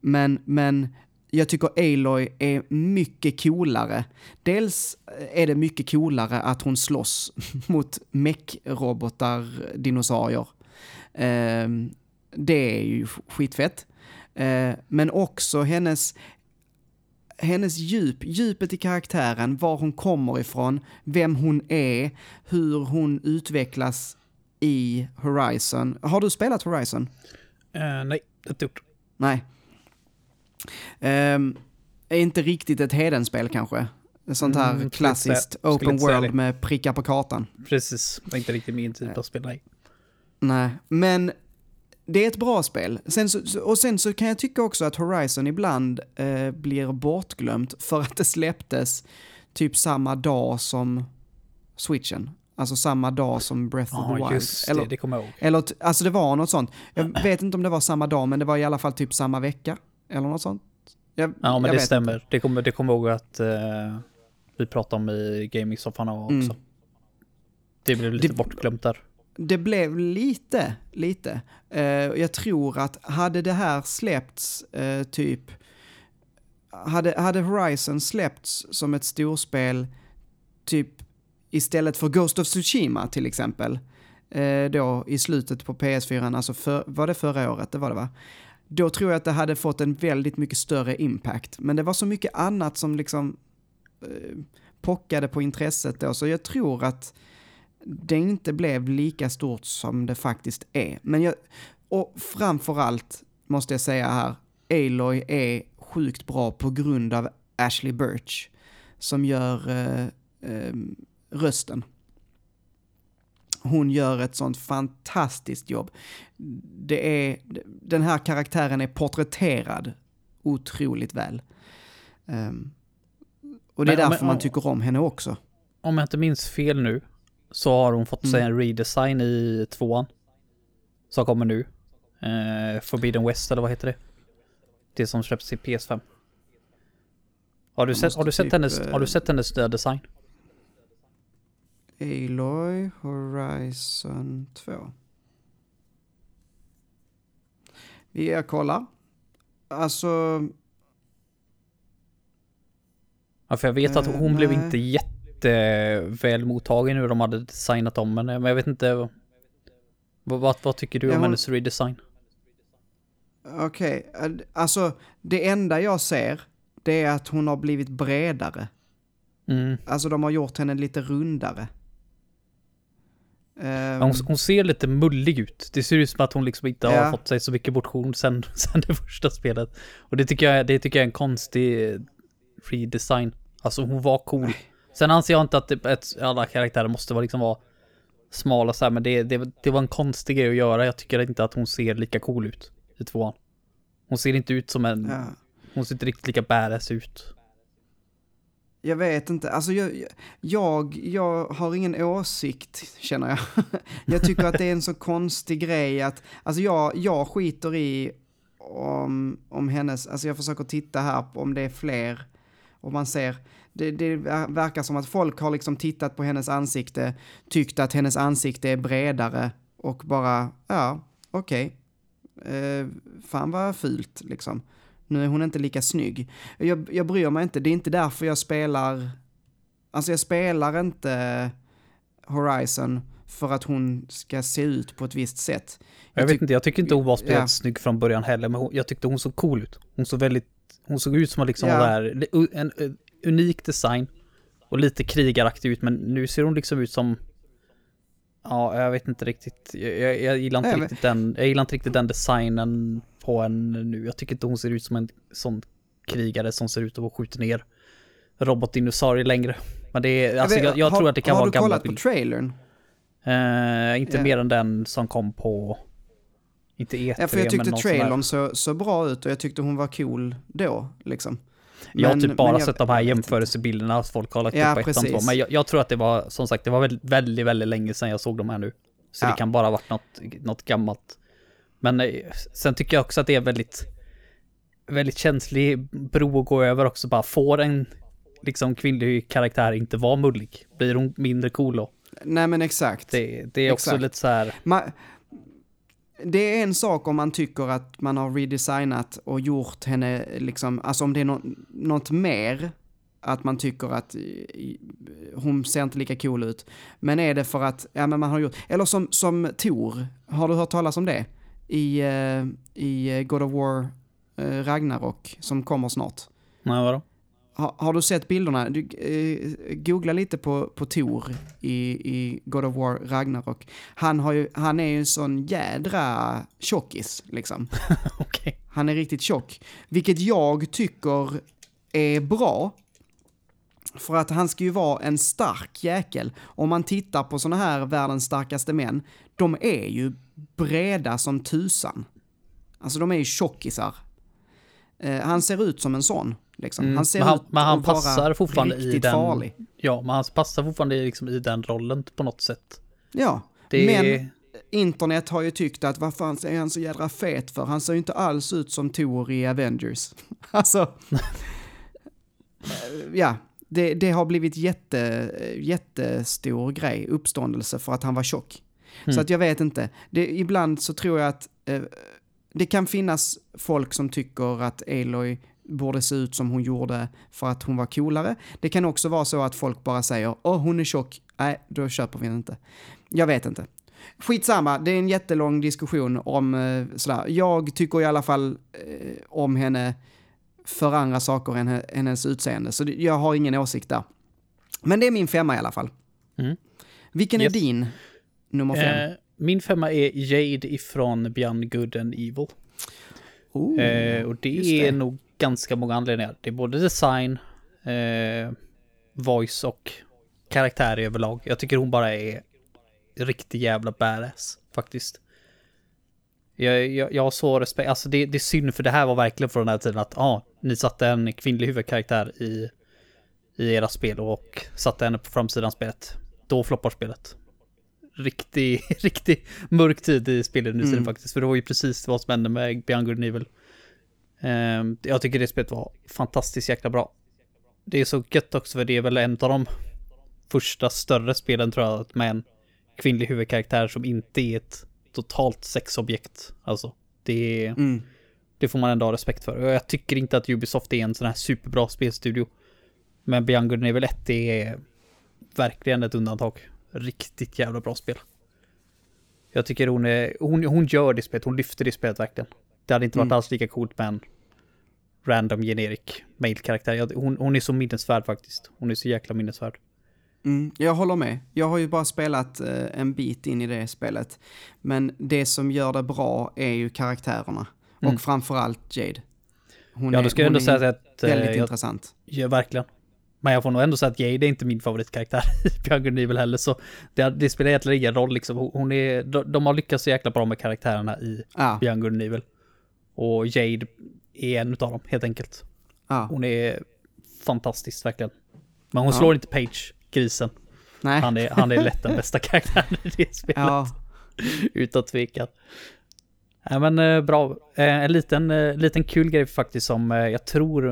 men, men jag tycker Aloy är mycket coolare. Dels är det mycket coolare att hon slåss [laughs] mot mech-robotar, dinosaurier. Eh, det är ju skitfett. Eh, men också hennes, hennes djup, djupet i karaktären, var hon kommer ifrån, vem hon är, hur hon utvecklas i Horizon. Har du spelat Horizon? Eh, nej, inte gjort. Nej. Är inte riktigt ett Hedenspel kanske? Sånt här Mm, klassiskt inte open säga world det. med prickar på kartan. Precis. Det var inte riktigt min typ av spel, nej. Nej, men det är ett bra spel. Sen så, och sen så kan jag tycka också att Horizon ibland eh, blir bortglömt för att det släpptes typ samma dag som Switchen. Alltså samma dag som Breath of the Ja, Wild. just Eller, det. Det kommer jag ihåg. eller, alltså det var något sånt. Jag vet inte om det var samma dag, men det var i alla fall typ samma vecka. Eller något sånt. Jag, Ja, men det stämmer. Det kommer, det kommer ihåg att eh, vi pratade om i gaming-soffan också. Mm. Det blev lite Det- bortglömt där. det blev lite, lite. Eh, jag tror att hade det här släppts eh, typ, hade, hade Horizon släppts som ett storspel typ istället för Ghost of Tsushima till exempel, eh, då i slutet på PS4, alltså för, var det förra året? Det var det va? Då tror jag att det hade fått en väldigt mycket större impact. Men det var så mycket annat som liksom eh, pockade på intresset då, så jag tror att det inte blev lika stort som det faktiskt är. Men jag, och framförallt måste jag säga här, Aloy är sjukt bra på grund av Ashley Birch som gör eh, eh, rösten. Hon gör ett sånt fantastiskt jobb. Det är, den här karaktären är porträtterad otroligt väl. Um, och det är Men- därför men- man tycker om henne också. Om jag inte minns fel nu så har hon fått sig Mm. en redesign i tvåan. Som kommer nu. Eh, Forbidden West eller vad heter det? Det som släpps i PS5. Har du, sett, har, du sett typ, hennes, eh, har du sett hennes design? Aloy Horizon 2. Vi är kollar. Alltså, Ja, för jag vet att Eh, hon blev nej. inte jätteväl mottagen hur de hade designat om henne. Men jag vet inte. Vad, vad, vad tycker du Ja, om hon- hennes redesign? okej. Eh, Alltså, det enda jag ser, det är att hon har blivit bredare. Mm. Alltså, de har gjort henne lite rundare. Ja, Hon, hon ser lite mullig ut. Det ser ut som att hon liksom inte Ja. har fått sig så mycket motion sen, [laughs] sen det första spelet. Och det tycker jag, det tycker jag är en konstig redesign. Alltså hon var cool. Sen anser jag inte att ett, alla karaktärer måste vara liksom vara smala så här, men det, det, det var en konstig grej att göra. Jag tycker inte att hon ser lika cool ut i tvåan. Hon ser inte ut som en, ja. hon ser inte riktigt lika badass ut. Jag vet inte, alltså jag, jag, jag har ingen åsikt känner jag. [laughs] jag tycker att det är en så konstig grej att, alltså jag, jag skiter i om, om hennes, alltså jag försöker titta här på om det är fler, och man ser, det, det verkar som att folk har liksom tittat på hennes ansikte, tyckt att hennes ansikte är bredare och bara, ja, okej, eh, fan vad fult liksom. Nu är hon inte lika snygg. Jag, jag bryr mig inte, det är inte därför jag spelar... Alltså jag spelar inte Horizon för att hon ska se ut på ett visst sätt. Jag, Jag vet inte, jag tycker inte hon var speciellt Ja. snygg från början heller, men hon, jag tyckte hon såg cool ut. Hon såg väldigt, hon såg ut som att liksom Ja. där, en, en unik design och lite krigaraktig ut, men nu ser hon liksom ut som Ja, jag vet inte riktigt. Jag, jag, jag gillar inte Nej, men- riktigt den, jag gillar inte riktigt den designen på henne nu. Jag tycker inte hon ser ut som en sån krigare som ser ut att skjuta ner robotdinosaurier längre. Men det är, alltså jag, jag har- tror att det kan har vara du gamla kollat på trailern? Eh, inte Ja. mer än den som kom på, inte E3 Ja, för jag men tyckte trailern så, så bra ut och jag tyckte hon var cool då, liksom. jag har Men- typ bara men jag- sett de här jämförelsebilderna som folk har lagt Ja, upp på ettan. Men jag, jag tror att det var, som sagt, det var väldigt, väldigt, väldigt länge sedan jag såg de här nu. Så Ja. det kan bara ha varit något, något gammalt. Men eh, sen tycker jag också att det är väldigt, väldigt känslig bro att gå över också. Bara får en liksom kvinnlig karaktär inte vara mullig? Blir hon mindre cool då? Nej men exakt. Det, det är också Exakt. lite så här, Ma- det är en sak om man tycker att man har redesignat och gjort henne liksom, alltså om det är nå- något mer, att man tycker att hon ser inte lika cool ut. Men är det för att, ja men man har gjort, eller som, som Tor, har du hört talas om det? I, eh, i God of War eh, Ragnarok, som kommer snart. nej vadå? Har, har du sett bilderna? Du, eh, googla lite på, på Tor i, i God of War Ragnarok. Han, har ju, han är ju en sån jädra tjockis, liksom. [laughs] Okej. Han är riktigt tjock. Vilket jag tycker är bra. För att han ska ju vara en stark jäkel. Om man tittar på såna här världens starkaste män, de är ju breda som tusan. Alltså de är ju tjockisar. Eh, han ser ut som en sån. Liksom. Mm, Han ser men han- ut men han att vara passar fortfarande i riktigt den- farlig. Ja, men han passar fortfarande liksom i den rollen på något sätt. Ja, Det men internet har ju tyckt att vad fan är han så jädra fet för? Han ser ju inte alls ut som Thor i Avengers. [laughs] alltså, [laughs] ja, det, det har blivit jätte, jättestor grej, uppståndelse för att han var tjock. Så att jag vet inte. Det, ibland så tror jag att eh, det kan finnas folk som tycker att Aloy borde se ut som hon gjorde för att hon var coolare. Det kan också vara så att folk bara säger åh hon är tjock, nej då köper vi den inte. Jag vet inte. Skitsamma, det är en jättelång diskussion om eh, sådär. Jag tycker i alla fall eh, om henne för andra saker än he- hennes utseende, så det, jag har ingen åsikt där. Men det är min femma i alla fall. Mm. Vilken Yes. är din nummer fem? Eh, min femma är Jade ifrån Beyond Good and Evil. Oh, Eh, och det är nog ganska många anledningar. Det är både design, eh, voice och karaktär överlag. Jag tycker hon bara är riktigt jävla badass faktiskt. Jag, jag, jag har så respekt, alltså det, det är synd för det här var verkligen från den här tiden att ja, ah, ni satte en kvinnlig huvudkaraktär i, i era spel och satte henne på framsidan spelet. Då floppar spelet. Riktig, [laughs] riktig mörk tid i spelindustrin Mm. faktiskt. För det var ju precis vad som hände med Beyond Good Evil. Ehm, jag tycker det spelet var fantastiskt jäkla bra. Det är så gött också för det är väl en av de första större spelen tror jag med en kvinnlig huvudkaraktär som inte är ett totalt sexobjekt. Alltså, det, Mm. det får man ändå ha respekt för. Jag tycker inte att Ubisoft är en sån här superbra spelstudio. Men Beyond Good Evil 1 är verkligen ett undantag. Riktigt jävla bra spel. Jag tycker hon är, hon, hon gör det spelet, hon lyfter det spelet verkligen. Det hade inte varit Mm. alls lika coolt med en random generic mail-karaktär. Hon, hon är så minnesvärd faktiskt. Hon är så jäkla minnesvärd. Mm, jag håller med. Jag har ju bara spelat eh, en bit in i det spelet. Men det som gör det bra är ju karaktärerna. Mm. Och framförallt Jade. Hon Ja, är, då ska jag ändå säga att... eh, väldigt jag, intressant. Ja, verkligen. Men jag får nog ändå säga att Jade är inte min favoritkaraktär [laughs] i and Evil heller, så det, det spelar egentligen ingen roll liksom. Hon- är, de, de har lyckats så jäkla bra med karaktärerna i Good and Evil. Och Jade är en utav dem, helt enkelt. ja. Hon är fantastisk, verkligen. Men hon Ja. slår inte Page, grisen. Nej. Han är, han är lätt den bästa [laughs] karaktären i det spelet. Ja, Utan tvekan. Ja, men eh, bra. Eh, en liten, eh, liten kul grej faktiskt som jag tror...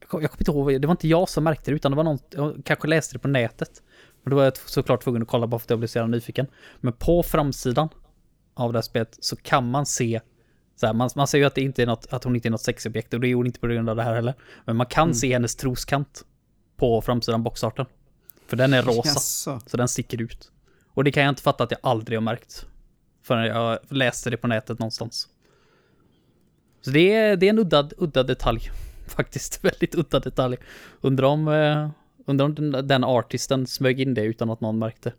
Jag kom- jag kommer inte ihåg, det var inte jag som märkte det utan det var någon, jag kanske läste det på nätet. Men då var jag såklart tvungen att kolla bara för att jag blev så jävla nyfiken. Men på framsidan av det här spelet så kan man se så här, man, man säger ju att, det inte är något, att hon inte är något sexobjekt och det är hon inte på grund av det här heller. Men man kan se hennes troskant på framsidan boxarten. För den är rosa. jaså. Så den sticker ut. Och det kan jag inte fatta att jag aldrig har märkt. Förrän jag läste det på nätet någonstans. Så det är, det är en udda, udda detalj. [laughs] Faktiskt väldigt udda detalj. Undrar om, eh, undrar om den, den artisten smög in det utan att någon märkte.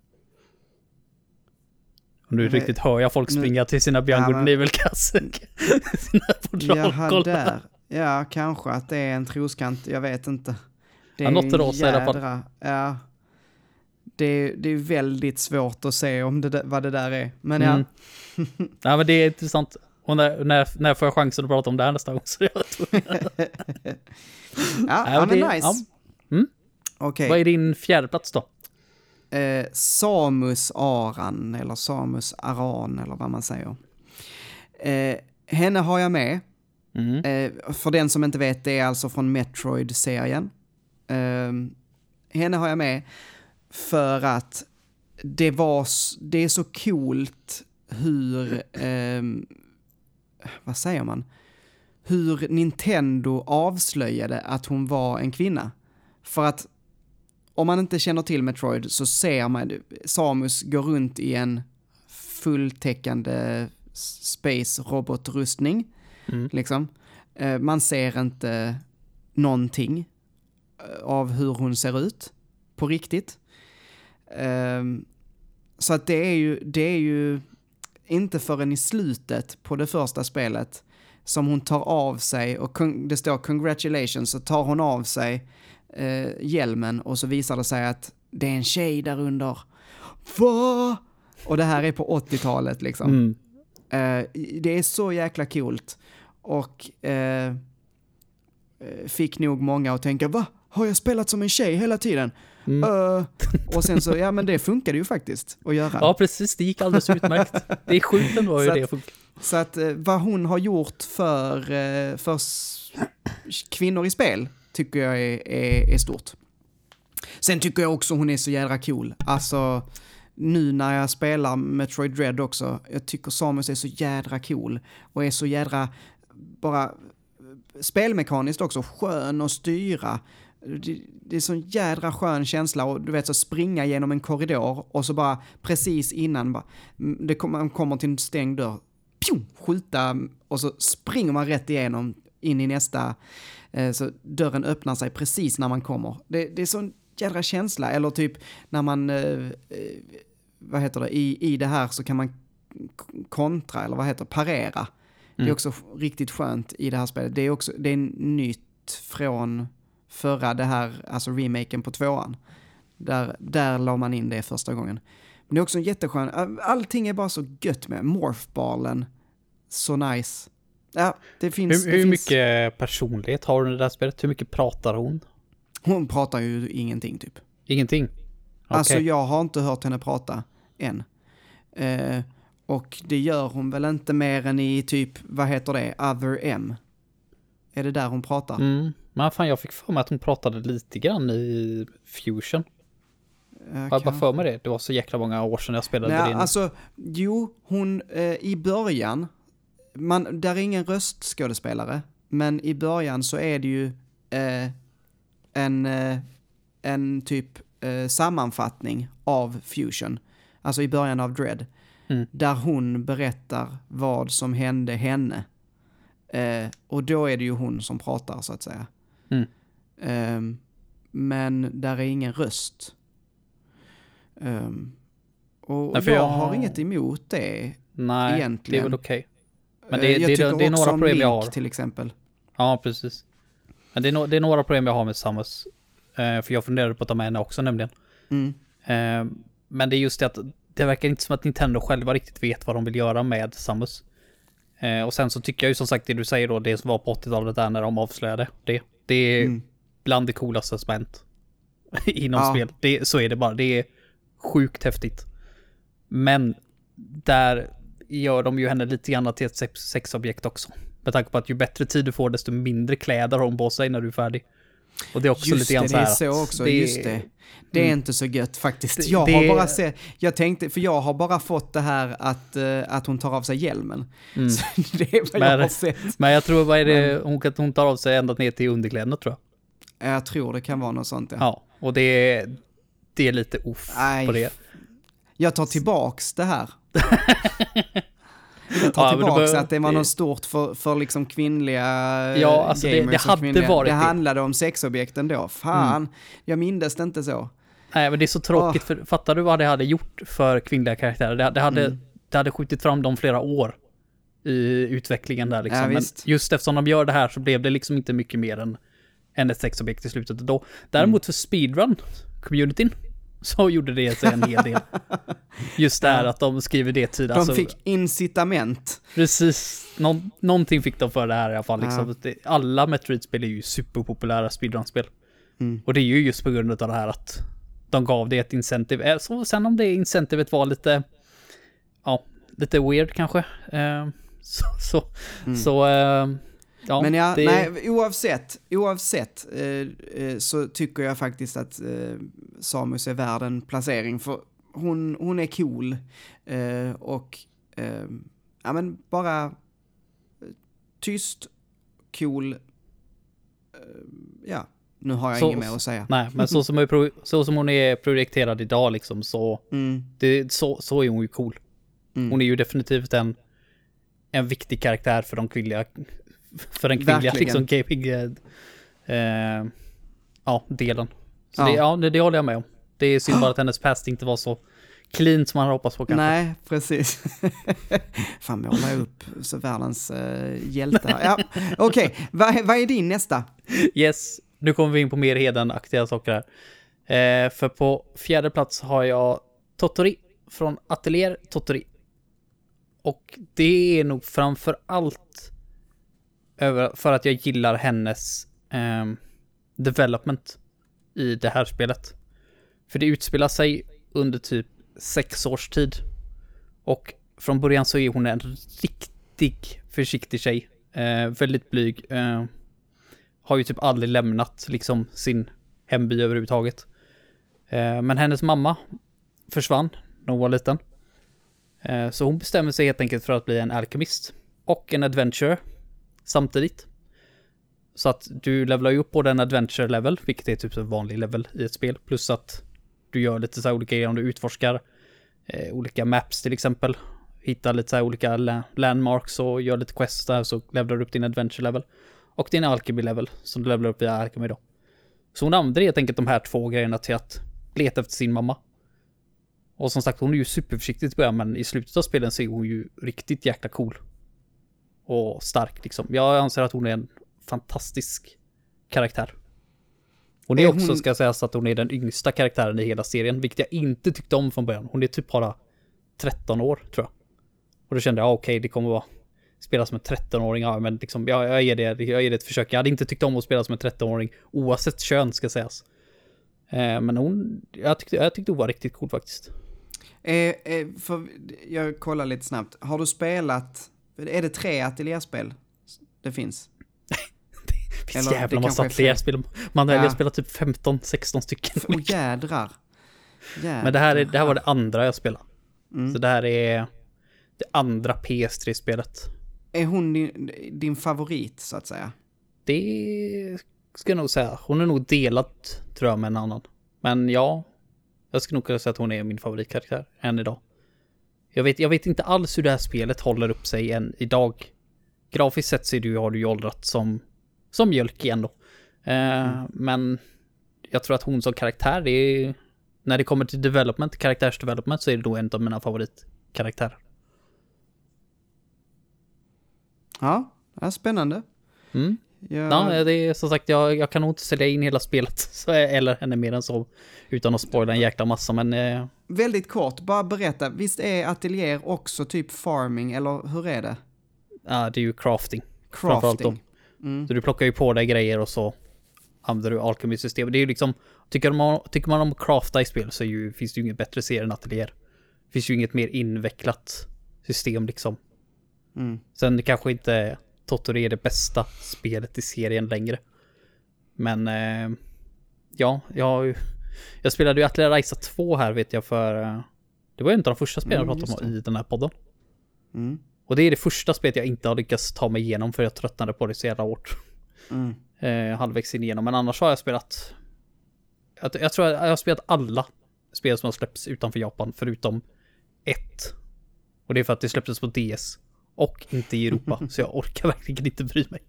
Och nu vet- riktigt hör jag folk nu- springa till sina Beyond Ja, men- Evil-kassor. [laughs] sina där. Ja, kanske att det är en troskant. Jag vet inte. Det Ja, är något en rosa i alla fall. jädra- Ja. Det är, det är väldigt svårt att se om det där, vad det där är. Men ja. Mm. [laughs] Nej men det är intressant. Och när, när, när får jag chansen att prata om det här nästa gång? [laughs] Så jag tror, Ja, [laughs] ja, men det- nice. ja. Mm. Okej. Vad är din fjärde plats då? eh, Samus Aran, eller Samus Aran, eller vad man säger. Eh, henne har jag med. Mm. Eh, för den som inte vet, det är alltså från Metroid-serien. Eh, henne har jag med för att det var, det är så coolt hur, ehm, vad säger man? Hur Nintendo avslöjade att hon var en kvinna. För att om man inte känner till Metroid så ser man Samus gå runt i en fulltäckande space robotrustning. Mm. Liksom. Eh, Man ser inte någonting eh, av hur hon ser ut på riktigt. Ehm, Så att det är ju, det är ju inte förrän i slutet på det första spelet som hon tar av sig och det står congratulations så tar hon av sig eh, hjälmen och så visar det sig att det är en tjej där under. Va? Och det här är på 80-talet liksom. Mm. Eh, det är så jäkla coolt. Och eh, eh, fick nog många att tänka, va? Har jag spelat som en tjej hela tiden? Mm. Eh, och sen så, ja men det funkade ju faktiskt att göra. Ja, precis. Det gick alldeles utmärkt. Det är sjukt ändå hur Så det funkar. Så att eh, vad hon har gjort för, eh, för kvinnor i spel tycker jag är, är, är stort. Sen tycker jag också hon är så jädra cool. Alltså, nu när jag spelar Metroid Dread också, jag tycker Samus är så jädra cool och är så jädra, bara spelmekaniskt också, skön att styra. Det, är sån jädra skön känsla och du vet så springa genom en korridor och så bara precis innan bara, mm, det man kommer till en stängd dörr, pju, skjuta och så springer man rätt igenom in i nästa, eh, så dörren öppnar sig precis när man kommer. Det, det är sån jädra känsla, eller typ när man, eh, eh, vad heter det, i, i det här så kan man kontra, eller vad heter det, parera. Det är Mm. också riktigt skönt i det här spelet. Det är också, det är nytt från förra, det här, alltså remaken på tvåan. Där, där la man in det första gången. Men det är också en jätteskön, allting är bara så gött med morphballen. Så nice. Ja, det finns... Hur, det hur finns, mycket personlighet har hon i det där spelet? Hur mycket pratar hon? Hon pratar ju ingenting typ. Ingenting? Okej. Alltså jag har inte hört henne prata än. Eh, och det gör hon väl inte mer än i typ, vad heter det, Other M? Är det där hon pratar? Mm. Men fan, jag fick för mig att hon pratade lite grann i Fusion. Jag bara kan- för mig det. Det var så jäkla många år sedan jag spelade Nej, det. alltså, jo, hon, eh, i början, man, där är ingen röstskådespelare, men i början så är det ju eh, en, eh, en typ eh, sammanfattning av Fusion, alltså i början av Dread, Mm. där hon berättar vad som hände henne. Eh, och då är det ju hon som pratar, så att säga. Mm. Ehm, men där är ingen röst. Ehm, och Nej, jag, jag- har inget emot det. Nej, egentligen. det är väl okej. Men Eh, det, jag det, det, det är några problem jag Link, har. till exempel. Ja, precis. Men det är, no, det är några problem jag har med Samus. Eh, för jag funderade på att ta med henne också nämligen. Mm. Eh, men det är just det att det verkar inte som att Nintendo själva riktigt vet vad de vill göra med Samus. Eh, och sen så tycker jag ju som sagt det du säger då, det som var på 80-talet där när de avslöjade det. Det är Mm. bland det coolaste som hänt [laughs] inom Ja. spel. Det, så är det bara. Det är sjukt häftigt. Men där gör de ju henne lite grann till ett sex, sexobjekt också. Med tanke på att ju bättre tid du får desto mindre kläder har hon på sig när du är färdig. Och det är också Just lite grann det, så det är här så också. det- just det. Det är Mm. inte så gött faktiskt. Jag det- har bara sett, jag tänkte, för jag har bara fått det här att, eh, att hon tar av sig hjälmen. Mm. [laughs] Så det är vad Men- jag har sett. Men jag tror, vad är det, hon, hon tar av sig ända ner till underkläderna tror jag. Jag tror det kan vara något sånt ja. Ja, och det är, det är lite off Nej, på det. Jag tar tillbaks det här. [laughs] Jag tar Ja, det tillbaks bör- att det var det- något stort för, för liksom kvinnliga Ja, alltså det- gamers det och hade kvinnliga. varit Det det. Mm. handlade om sexobjekten då. Fan, jag mindes det inte så. Nej, men det är så tråkigt, för fattar du vad det hade gjort för kvinnliga karaktärer? Det, det, hade, Mm. det hade skjutit fram dem flera år i utvecklingen där liksom. Ja, men just eftersom de gör det här så blev det liksom inte mycket mer än, än ett sexobjekt i slutet. Då. Däremot för speedrun-communityn [laughs] så gjorde det sig en hel del. Just det här att de skriver det tid. De alltså, fick incitament. Precis, Någon, någonting fick de för det här i alla fall. Liksom. Ja. Alla Metroid-spel är ju superpopulära speedrun-spel. Mm. Och det är ju just på grund av det här att de gav det ett incentive. Eh, Så sen om det incentivet var lite, ja, lite weird kanske. Eh, [laughs] så, så, så eh, ja. Men ja, det, nej, oavsett, oavsett eh, eh, så tycker jag faktiskt att eh, Samus är värd en placering för hon, hon är cool eh, och eh, ja men bara eh, tyst, cool, ja, nu har jag Så- inget mer att säga. Nej, men så som, är, så som hon är projekterad idag liksom så, [laughs] Mm, det, så, så är hon ju cool. mm. Hon är ju definitivt en, en viktig karaktär för de kvinnliga, för den kvinnliga liksom gaming, eh, eh, ja, delen. Så Ja. Det, ja, det, det håller jag med om. Det är synd bara att hennes past inte var så clean som man hade hoppats på kanske. Nej, precis. [laughs] Fan, målar jag upp så världens uh, hjältar. Ja, [laughs] Okej, vad, vad är din nästa? Yes, nu kommer vi in på mer hedenaktiga saker här. Eh, för på fjärde plats har jag Totori från Atelier Totori. Och det är nog framför allt över, för att jag gillar hennes eh, development i det här spelet. För det utspelar sig under typ sex års tid. Och från början så är hon en riktig försiktig tjej. Eh, väldigt blyg. Eh, har ju typ aldrig lämnat liksom sin hemby överhuvudtaget. Eh, men hennes mamma försvann när hon var liten. Eh, Så hon bestämmer sig helt enkelt för att bli en alkemist och en adventurer samtidigt. Så att du levlar ju upp på den adventure level, vilket är typ en vanlig level i ett spel, plus att du gör lite så här olika grejer om du utforskar eh, olika maps till exempel. Hittar lite så här olika la- landmarks och gör lite quests där så levlar du upp din adventure level. Och din alchemy level som du levlar upp via alchemy då. Så hon använder helt enkelt de här två grejerna till att leta efter sin mamma. Och som sagt, hon är ju superförsiktig i början, men i slutet av spelen så är hon ju riktigt jäkla cool. Och stark liksom. Jag anser att hon är en fantastisk karaktär. Hon är, Är också, hon- ska sägas, att hon är den yngsta karaktären i hela serien, vilket jag inte tyckte om från början. Hon är typ bara 13 år, tror jag. Och då kände jag, ja, okej, det kommer vara spela som en 13-åring, ja, men liksom, jag, jag, ger det, jag ger det ett försök. Jag hade inte tyckt om att spela som en 13-åring, oavsett kön, ska sägas. Eh, men hon, jag tyckte, jag tyckte hon var riktigt cool faktiskt. Eh, eh, för, jag kollar lite snabbt. Har du spelat, är det tre ateljéspel det finns? [laughs] Det finns Eller det jävla massa kanske är fler fler. spel. Man har Ja. spelat typ 15-16 stycken. Åh jädrar. jädrar. [laughs] Men det här, är, det här var det andra jag spelade. Mm. Så det här är det andra PS3-spelet. Är hon din, din favorit, så att säga? Det ska jag nog säga. Hon är nog delad, tror jag, med en annan. Men ja, jag skulle nog kunna säga att hon är min favoritkaraktär än idag. Jag vet, jag vet inte alls hur det här spelet håller upp sig än idag. Grafiskt sett så du, har du ju åldrat som, som mjölk igen då. Eh, Men jag tror att hon som karaktär, är, när det kommer till development, karaktärsdevelopment, så är det då en av mina favoritkaraktärer. Ja, ja spännande. Mm. Jag, Ja, det är som sagt, jag, jag kan nog inte sälja in hela spelet, [laughs] så, eller henne mer än så, utan att spoila en jäkla massa, men eh, Väldigt kort, bara berätta. Visst är ateljéer också typ farming, eller hur är det? ja, det är ju crafting. Crafting. Mm. Så du plockar ju på dig grejer och så använder du alkemi-system. Det är ju liksom, tycker man, tycker man om att crafta i spel så ju, finns det ju inget bättre serie än ateljéer. Det finns ju inget mer invecklat system liksom. Mm. Sen kanske inte Tottori är det bästa spelet i serien längre. Men eh, ja, jag, har ju- jag spelade ju Atelier Raisa 2 här vet jag för eh, det var ju av de första spelen Mm, jag pratade om i den här podden. Mm. Och det är det första spelet jag inte har lyckats ta mig igenom för jag tröttnade på det så jävla hårt. Mm. Eh, halvvägs in igenom. Men annars har jag spelat... Jag, jag tror jag har spelat alla spel som har släppts utanför Japan förutom ett. Och det är för att det släpptes på DS. Och inte i Europa. [laughs] så jag orkar verkligen inte bry mig.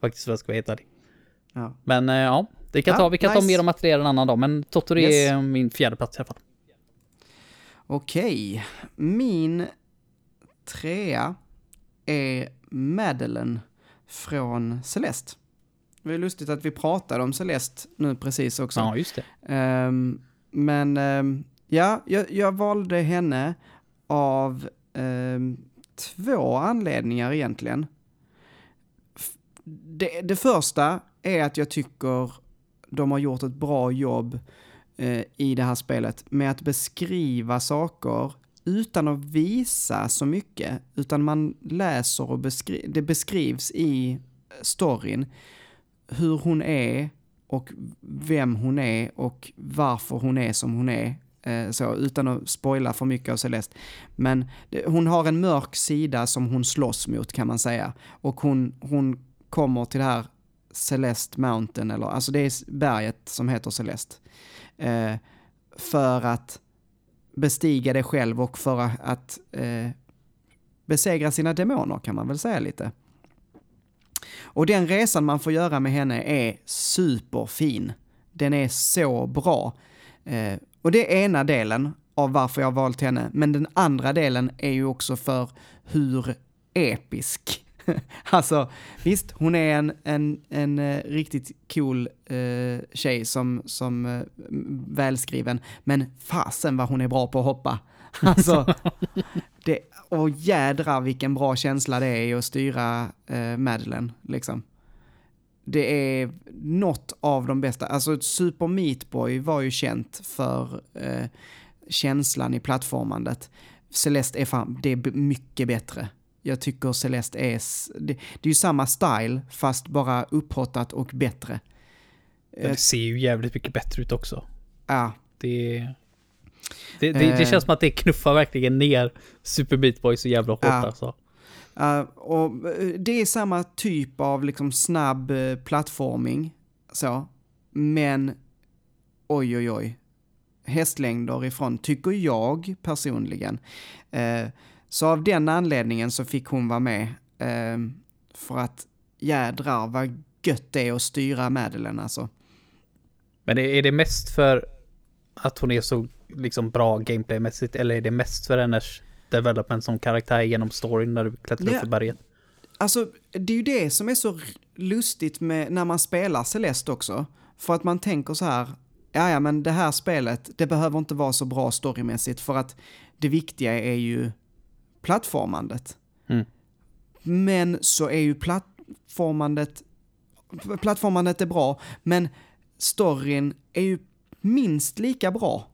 Faktiskt att jag ska vara helt ärlig. Ja. Men eh, ja, det kan ta, vi kan ta nice. mer om material en annan dag. Men Tottori Yes. är min fjärde plats i alla fall. Okej, min trea är Madeline från Celeste. Det är lustigt att vi pratade om Celeste nu precis också. Ja, just det. Ehm, men ehm, ja, jag, jag valde henne av ehm, två anledningar egentligen. Det, det första är att jag tycker de har gjort ett bra jobb eh, i det här spelet med att beskriva saker utan att visa så mycket, utan man läser och beskri- det beskrivs i storyn hur hon är och vem hon är och varför hon är som hon är. Eh, så, utan att spoila för mycket av Celeste. Men det, hon har en mörk sida som hon slåss mot kan man säga. Och hon, hon kommer till det här Celeste Mountain, eller alltså det är berget som heter Celeste. Eh, för att bestiga det själv och för att eh, besegra sina demoner kan man väl säga lite. Och den resan man får göra med henne är superfin. Den är så bra. Eh, och det är ena delen av varför jag har valt henne. Men den andra delen är ju också för hur episk. [laughs] alltså, visst, hon är en, en, en eh, riktigt cool eh, tjej som, som eh, välskriven. Men fasen vad hon är bra på att hoppa. [laughs] Alltså, det, och jädrar vilken bra känsla det är att styra eh, Madeleine, liksom. Det är något av de bästa. Alltså Super Meat Boy var ju känt för eh, känslan i plattformandet. Celeste är fan, det är mycket bättre. Jag tycker Celeste är, det, det är ju samma style fast bara upphottat och bättre. Det ser ju jävligt mycket bättre ut också. Ja, Det. Det, det, det Eh. känns som att det knuffar verkligen ner Super Meat Boy så jävla hårt Ja. alltså. Uh, och eh, det är samma typ av liksom snabb uh, plattforming, så. Men, oj oj oj, hästlängder ifrån, tycker jag personligen. Eh, så av den anledningen så fick hon vara med. eh, för att jädrar vad gött det är att styra Madeleine alltså. Men är, det mest för att hon är så liksom bra gameplaymässigt eller är det mest för hennes development som karaktär genom storyn när du klättrar Ja. upp i berget? Alltså, det är ju det som är så lustigt med när man spelar Celeste också. För att man tänker så här, ja ja men det här spelet, det behöver inte vara så bra storymässigt för att det viktiga är ju plattformandet. Mm. Men så är ju plattformandet, plattformandet är bra, men storyn är ju minst lika bra.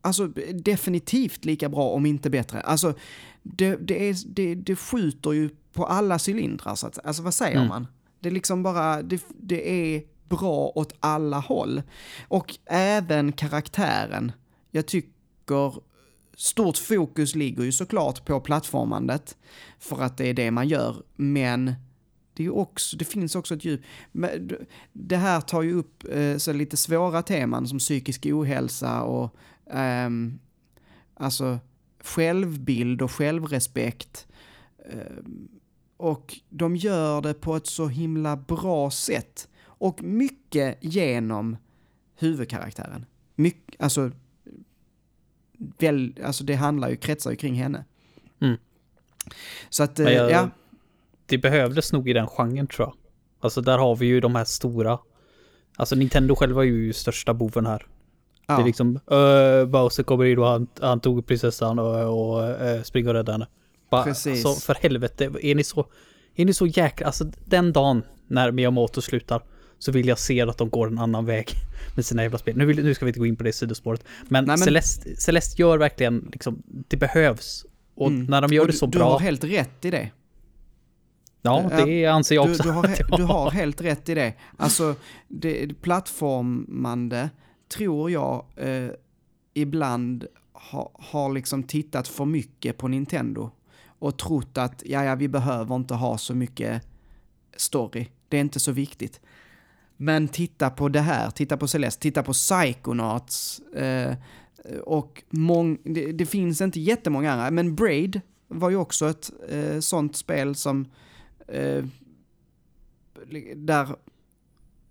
Alltså definitivt lika bra om inte bättre. Alltså det, det, är, det, det skjuter ju på alla cylindrar så att Alltså vad säger Mm. man? Det är liksom bara, det, det är bra åt alla håll. Och även karaktären. Jag tycker stort fokus ligger ju såklart på plattformandet för att det är det man gör, men det, är också, det finns också ett djup. Det här tar ju upp eh, så lite svåra teman som psykisk ohälsa och um, alltså självbild och självrespekt. Um, och de gör det på ett så himla bra sätt. Och mycket genom huvudkaraktären. My alltså, väl, alltså det handlar ju, kretsar ju kring henne. Mm. Så att, jag- ja. Det behövdes nog i den genren tror jag. Alltså där har vi ju de här stora. Alltså Nintendo själva är ju största boven här. Det är ja. liksom uh, Bowser kommer in och han, han tog prinsessan och, och eh, springer och räddar henne. Bara, Precis. Alltså, för helvete, är ni så... Är ni så jäkla... Alltså den dagen när Miyamoto slutar så vill jag se att de går en annan väg [laughs] med sina jävla spel. Nu, vill, nu ska vi inte gå in på det sidospåret. Men, Nej, men- Celeste, Celeste gör verkligen liksom, det behövs. Och Mm. när de gör Och det du, så Du bra, har helt rätt i det. ja det anser jag Du, också. du, har, [laughs] du har helt rätt i det. Alltså, det, plattformande tror jag eh, ibland ha, har liksom tittat för mycket på Nintendo och trott att ja, ja, vi behöver inte ha så mycket story. Det är inte så viktigt. Men titta på det här, titta på Celeste, titta på Psychonauts. Eh, och mång, det, det finns inte jättemånga andra, men Braid var ju också ett eh, sånt spel som eh, där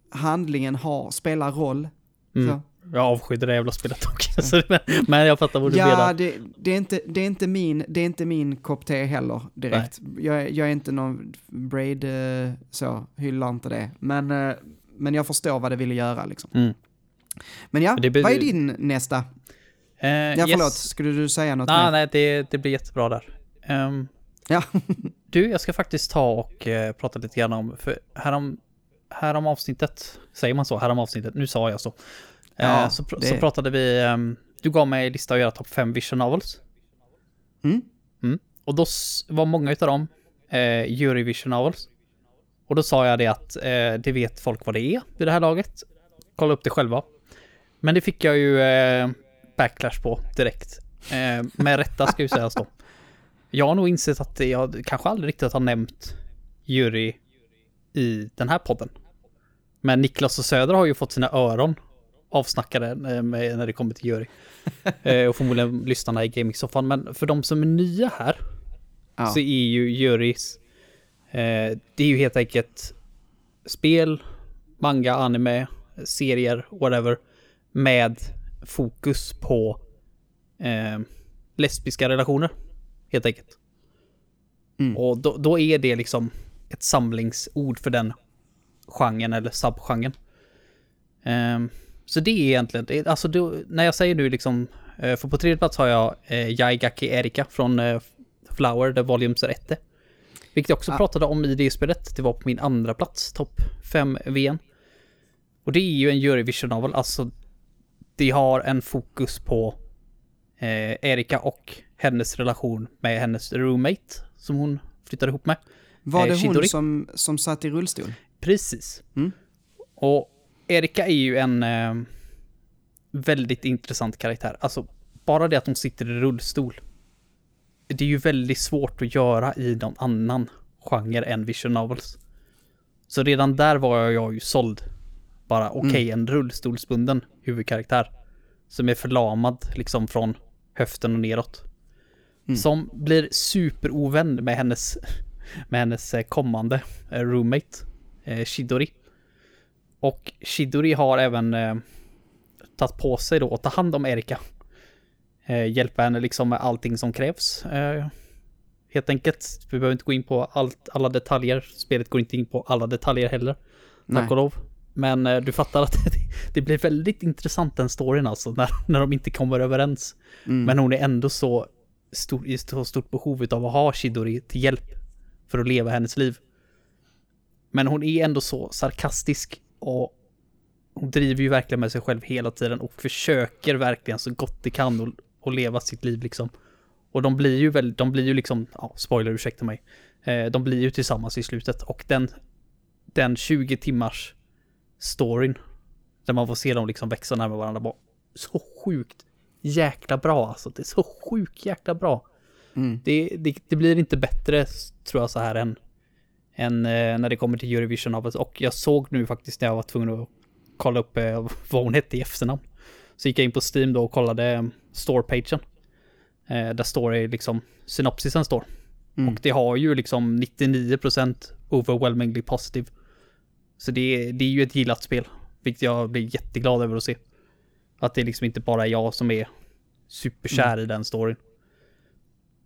handlingen har, spelar roll. Mm. Så. Jag avskydde det jävla spelet också. [laughs] Men jag fattar vad du Ja, menar. det, det, är inte, det, är inte min, det är inte min kopp te heller direkt. Jag, är- jag är inte någon braid, eh, så, hyllar inte det. Men, eh, men jag förstår vad det ville göra liksom. Mm. Men ja, blir- vad är din nästa? Eh, Ja, yes. förlåt, skulle du säga något mer? nej, det, det blir jättebra där. Ehm, Ja. [laughs] du, jag ska faktiskt ta och eh, prata lite grann om, för härom, härom avsnittet, säger man så, härom avsnittet, nu sa jag så. Ja, så, pr- det- så pratade vi, ehm, du gav mig en lista att göra topp 5 vision novels. Mm. Mm. Och då var många utav dem eh, jury vision novels. Och då sa jag det att eh, det vet folk vad det är vid det här laget. Kolla upp det själva. Men det fick jag ju eh, backlash på direkt. Eh, med rätta ska ju sägas då. Jag har nog insett att jag kanske aldrig riktigt har nämnt jury i den här podden. Men Niklas och Söder har ju fått sina öron avsnackade eh, när det kommer till jury. [laughs] Eh, och förmodligen lyssnarna i gaming-soffan. Men för de som är nya här Ja. så är ju jurys, det är ju helt enkelt spel, manga, anime, serier, whatever, med fokus på eh, lesbiska relationer, helt enkelt. Mm. Och då, då är det liksom ett samlingsord för den genren eller subgenren. Ehm, så det är egentligen, alltså då, när jag säger nu liksom, eh, för på tredje plats har jag eh, Yaigaki Erika från eh, Flower, The Volumes är ette. Vilket jag också Ah. pratade om i det spelet, det var på min andra plats, topp 5 VN. Och det är ju en Eurovision novel, alltså det har en fokus på eh, Erika och hennes relation med hennes roommate som hon flyttade ihop med. Var eh, det hon Shidori? som, som satt i rullstol? Precis. Mm. Och Erika är ju en eh, väldigt intressant karaktär. Alltså bara det att hon sitter i rullstol. Det är ju väldigt svårt att göra i någon annan genre än vision novels. Så redan där var jag ju såld. Bara okej, okay, en rullstolsbunden huvudkaraktär. Som är förlamad liksom från höften och neråt. Mm. Som blir superovän med hennes, [laughs] med hennes eh, kommande eh, roommate, eh, Shidori. Och Shidori har även eh, tagit på sig då att ta hand om Erika. Eh, hjälpa henne liksom med allting som krävs. Eh, helt enkelt. Vi behöver inte gå in på allt, alla detaljer. Spelet går inte in på alla detaljer heller. Tack och lov. Men eh, du fattar att [laughs] det, det, blir väldigt intressant den storyn alltså. När, [laughs] när de inte kommer överens. Mm. Men hon är ändå så stor, i så stort behov av att ha Shidori till hjälp. För att leva hennes liv. Men hon är ändå så sarkastisk och hon driver ju verkligen med sig själv hela tiden och försöker verkligen så gott det kan och, leva sitt liv liksom. Och de blir ju väldigt, de blir ju liksom, ja, spoiler ursäkta mig. Eh, de blir ju tillsammans i slutet och den, den 20 timmars storyn, där man får se dem liksom växa närmare varandra, var så sjukt jäkla bra alltså. Det är så sjukt jäkla bra. Mm. Det, det, det, blir inte bättre, tror jag, så här än, än eh, när det kommer till Eurovision av Och jag såg nu faktiskt när jag var tvungen att kolla upp eh, [laughs] vad hon hette i efternamn. Så gick jag in på Steam då och kollade storepagen. Eh, där står det liksom synopsisen står. Mm. Och det har ju liksom 99% overwhelmingly positive. Så det, det är ju ett gillat spel. Vilket jag blir jätteglad över att se. Att det liksom inte bara är jag som är superkär mm. i den storyn.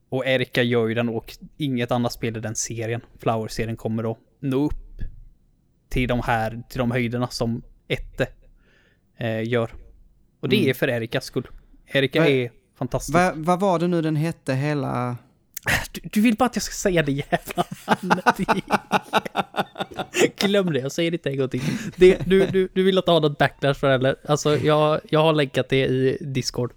Och Erika gör ju den och inget annat spel i den serien, Flower-serien, kommer då nå upp till de här, till de höjderna som Ette eh, gör. Och det mm. är för Erikas skull. Erika Va, är fantastisk. Vad va var det nu den hette hela... Du, du, vill bara att jag ska säga det jävla namnet. Glöm det, jag säger det inte en gång till. Det, du, du, du vill inte ha något backlash för det eller? Alltså, jag, jag har länkat det i Discord.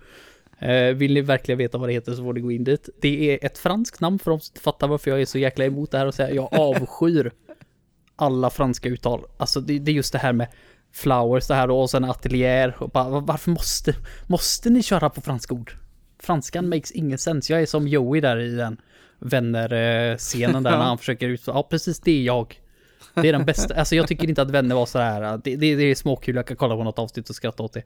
Uh, vill ni verkligen veta vad det heter så får ni gå in dit. Det är ett franskt namn för de som inte fattar varför jag är så jäkla emot det här och säger jag avskyr alla franska uttal. Alltså det, det är just det här med flowers det här och sen atelier och bara varför måste, måste ni köra på franska ord? Franskan makes ingen sense. Jag är som Joey där i den vänner-scenen där när han försöker ut. Ja, precis det är jag. Det är den bästa. Alltså jag tycker inte att vänner var så här. Det, det, det är småkul, jag kan kolla på något avsnitt och skratta åt det.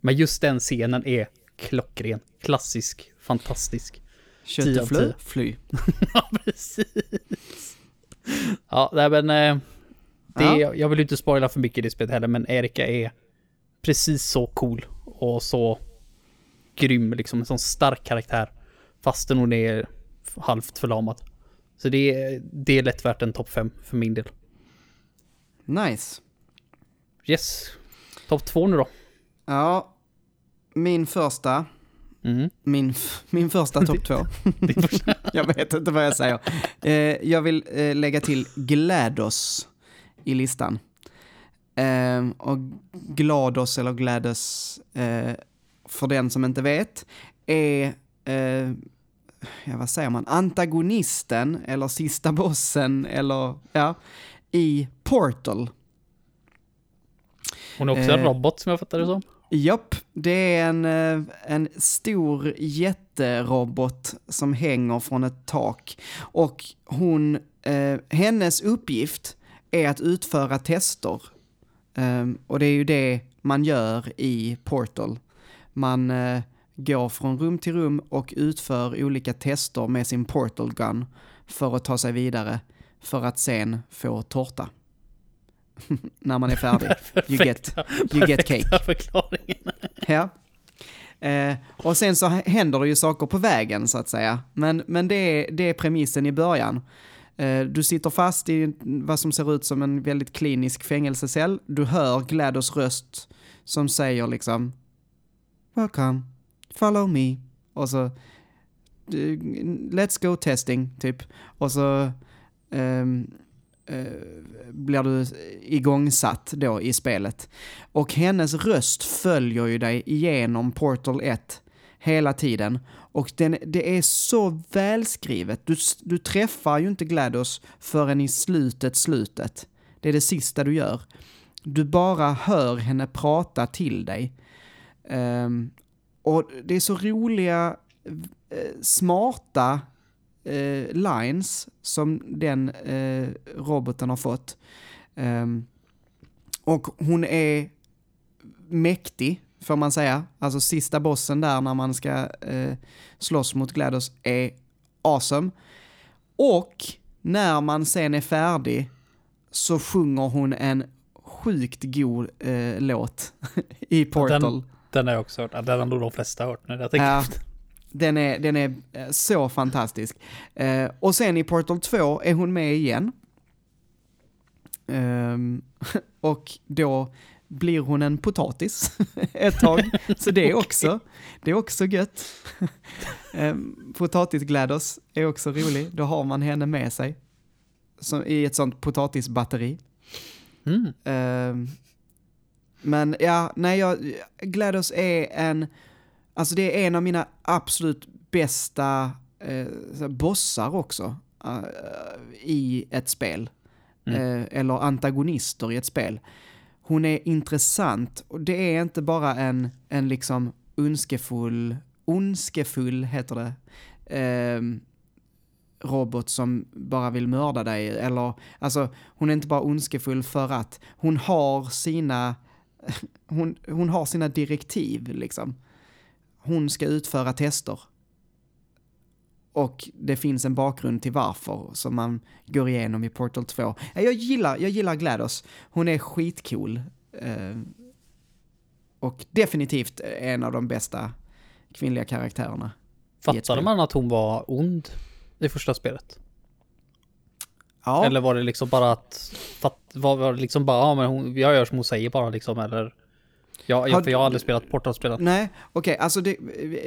Men just den scenen är klockren, klassisk, fantastisk. Kötteflö, fly. [laughs] ja, precis. Ja, nej men... Det, ja. Jag vill inte spoila för mycket i det spelet heller, men Erika är precis så cool och så grym, liksom en sån stark karaktär. Fastän hon är halvt förlamad. Så det är, det är lätt värt en topp 5 för min del. Nice. Yes. Topp 2 nu då. Ja, min första. Mm. Min, min första topp 2. [laughs] [laughs] jag vet inte vad jag säger. Eh, jag vill eh, lägga till GLaDOS i listan. Eh, och GLaDOS eller GLaDOS, eh, för den som inte vet, är eh, ja, vad säger man, antagonisten eller sista bossen eller ja, i Portal. Hon är också en eh, robot som jag fattar det som. Japp, det är en, eh, en stor jätterobot som hänger från ett tak. Och hon, eh, hennes uppgift är att utföra tester. Eh, och det är ju det man gör i Portal. Man eh, går från rum till rum och utför olika tester med sin Portal Gun för att ta sig vidare för att sen få tårta. [laughs] när man är färdig. you get, you get cake. förklaringen. [laughs] ja. Eh, och sen så händer det ju saker på vägen så att säga. Men, men det, är, det är premissen i början. Eh, du sitter fast i vad som ser ut som en väldigt klinisk fängelsecell. Du hör Glados röst som säger liksom Welcome, follow me. Och så eh, Let's go testing, typ. Och så um, blir du igångsatt då i spelet. Och hennes röst följer ju dig igenom Portal 1 hela tiden. Och den, det är så välskrivet. Du, du träffar ju inte GLaDOS förrän i slutet, slutet. Det är det sista du gör. Du bara hör henne prata till dig. Um, och det är så roliga, eh, smarta uh, lines som den uh, roboten har fått. Um, och hon är mäktig, får man säga. Alltså sista bossen där när man ska eh, slåss mot GLaDOS är awesome. Och när man sen är färdig så sjunger hon en sjukt god eh, låt [laughs] i Portal. Den, den har jag också hört. Den har nog de flesta hört nu jag tänker Ja, den är, den är eh, så fantastisk. Eh, och sen i Portal 2 är hon med igen. Ehm, [laughs] och då blir hon en potatis [laughs] ett tag. Så det är [laughs] också, det är också gött. [laughs] um, Potatis-GLaDOS är också rolig. Då har man henne med sig. Som, I ett sånt potatisbatteri. Mm. Ehm, men ja, nej, jag, GLaDOS är en, alltså det är en av mina absolut bästa eh, bossar också eh, i ett spel. Eh, eller antagonister i ett spel. Hon är intressant och det är inte bara en, en liksom ondskefull, ondskefull heter det, eh, robot som bara vill mörda dig. Eller, alltså, hon är inte bara ondskefull för att hon har sina, [laughs] hon, hon har sina direktiv liksom. Hon ska utföra tester. Och det finns en bakgrund till varför som man går igenom i Portal 2. Ja, Jag gillar, jag gillar GLaDOS. Hon är skitcool. Eh, och definitivt en av de bästa kvinnliga karaktärerna. Fattade man att hon var ond i första spelet? Ja. Eller var det liksom bara att, var, var det liksom bara, ja men hon, jag gör som hon säger bara liksom, eller? Ja, Har för jag har aldrig spelat Portal-spelet. Nej, okej, alltså det,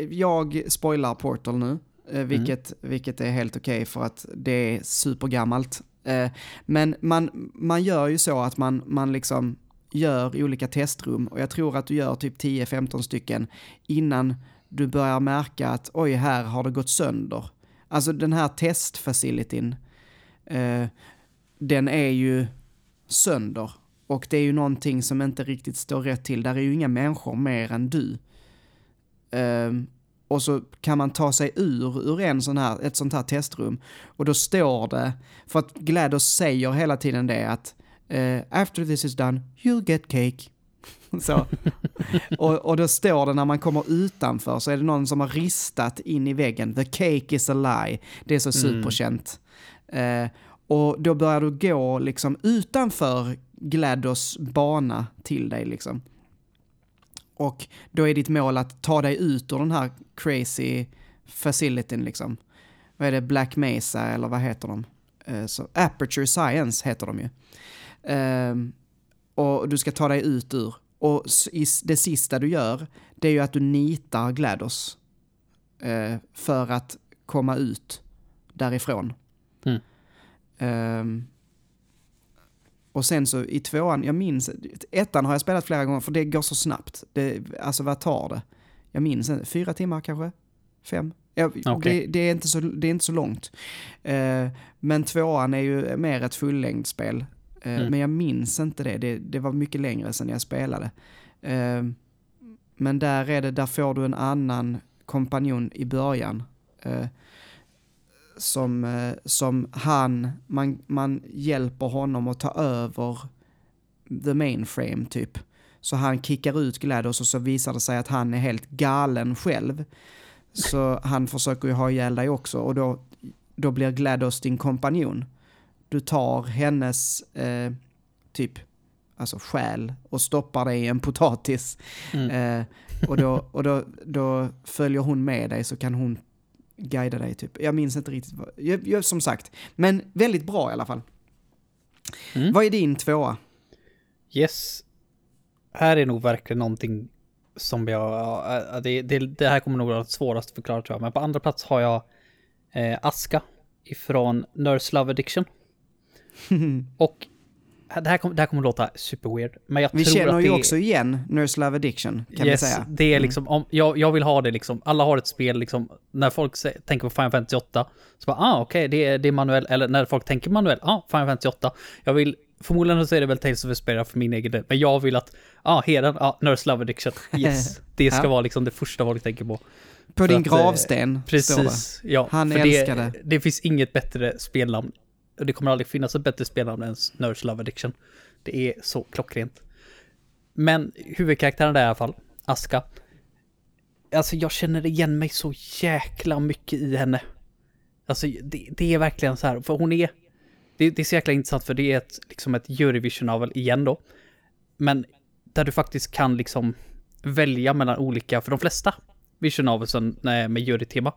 jag spoilar Portal nu, eh, vilket, vilket är helt okej för att det är supergammalt. Eh, Men man, man gör ju så att man, man liksom gör olika testrum och jag tror att du gör typ 10-15 stycken innan du börjar märka att oj, här har det gått sönder. Alltså den här testfacilityn, eh, den är ju sönder. Och det är ju någonting som inte riktigt står rätt till. Där är ju inga människor mer än du. Ehm, och så kan man ta sig ur, ur en sån här, ett sånt här testrum. Och då står det, för att GLaDOS säger hela tiden det att eh, after this is done, you'll get cake. [laughs] Så. och, och då står det när man kommer utanför så är det någon som har ristat in i väggen, the cake is a lie. Det är så superkänt. Eh, och då börjar du gå liksom utanför GLaDOS bana till dig liksom. Och då är ditt mål att ta dig ut ur den här crazy facilityn liksom. Vad är det, Black Mesa eller vad heter de? Så, Aperture Science heter de ju. Ehm, och du ska ta dig ut ur. Och det sista du gör, det är ju att du nitar GLaDOS. eh, för att komma ut därifrån. Mm. Ehm, och sen så i tvåan, jag minns, ettan har jag spelat flera gånger för det går så snabbt. Det, alltså vad tar det? Jag minns inte, fyra timmar kanske? Fem? Ja, Okej. det, det, är inte så, det är inte så långt. Eh, men tvåan är ju mer ett fullängdsspel. Eh, Mm. Men jag minns inte det. det, det var mycket längre sedan jag spelade. Eh, men där är det, där får du en annan kompanjon i början. Eh, som, eh, som han, man, man hjälper honom att ta över the mainframe typ. Så han kickar ut GLaDOS och så visar det sig att han är helt galen själv. Så han försöker ju ha ihjäl dig också och då, då blir GLaDOS din kompanjon. Du tar hennes eh, typ, alltså själ och stoppar dig i en potatis. Mm. Eh, och då, och då, då följer hon med dig så kan hon guida dig typ. Jag minns inte riktigt vad, jag, jag, som sagt. Men väldigt bra i alla fall. Mm. Vad är din tvåa? Yes. Här är nog verkligen någonting som jag, ja, det, det, det här kommer nog vara svårast att förklara tror jag. Men på andra plats har jag eh, Aska ifrån Nurse Love Addiction. [laughs] Och det här, kommer, det här kommer låta super weird. Men jag Vi tror känner att ju det också igen Nurse Love Addiction, kan yes, vi säga. det är liksom, om, jag, jag vill ha det liksom, alla har ett spel liksom, när folk sä- tänker på Final Fantasy 8, så bara, ah okej, det, är, det är manuell, eller när folk tänker manuell, ah, Final Fantasy 8. Jag vill förmodligen så är det väl Tales of Vesperia för min egen del. Men jag vill att, ah, Heden, ja, ah, Nurse Love Addiction. Yes, [laughs] det ska Ja. vara liksom det första jag tänker på. På För din att, eh, gravsten. Precis, ja. Han älskar det. det. Finns inget bättre spelnamn. Och det kommer aldrig finnas ett bättre spelnamn än Nurse Love Addiction. Det är så klockrent. Men huvudkaraktären där i alla fall, Aska. Alltså jag känner igen mig så jäkla mycket i henne. Alltså det, det är verkligen så här, för hon är... Det, det är så jäkla intressant för det är ett, liksom ett Eurovision-novel igen då. Men där du faktiskt kan liksom välja mellan olika, för de flesta vision novelsen eh, med jurytema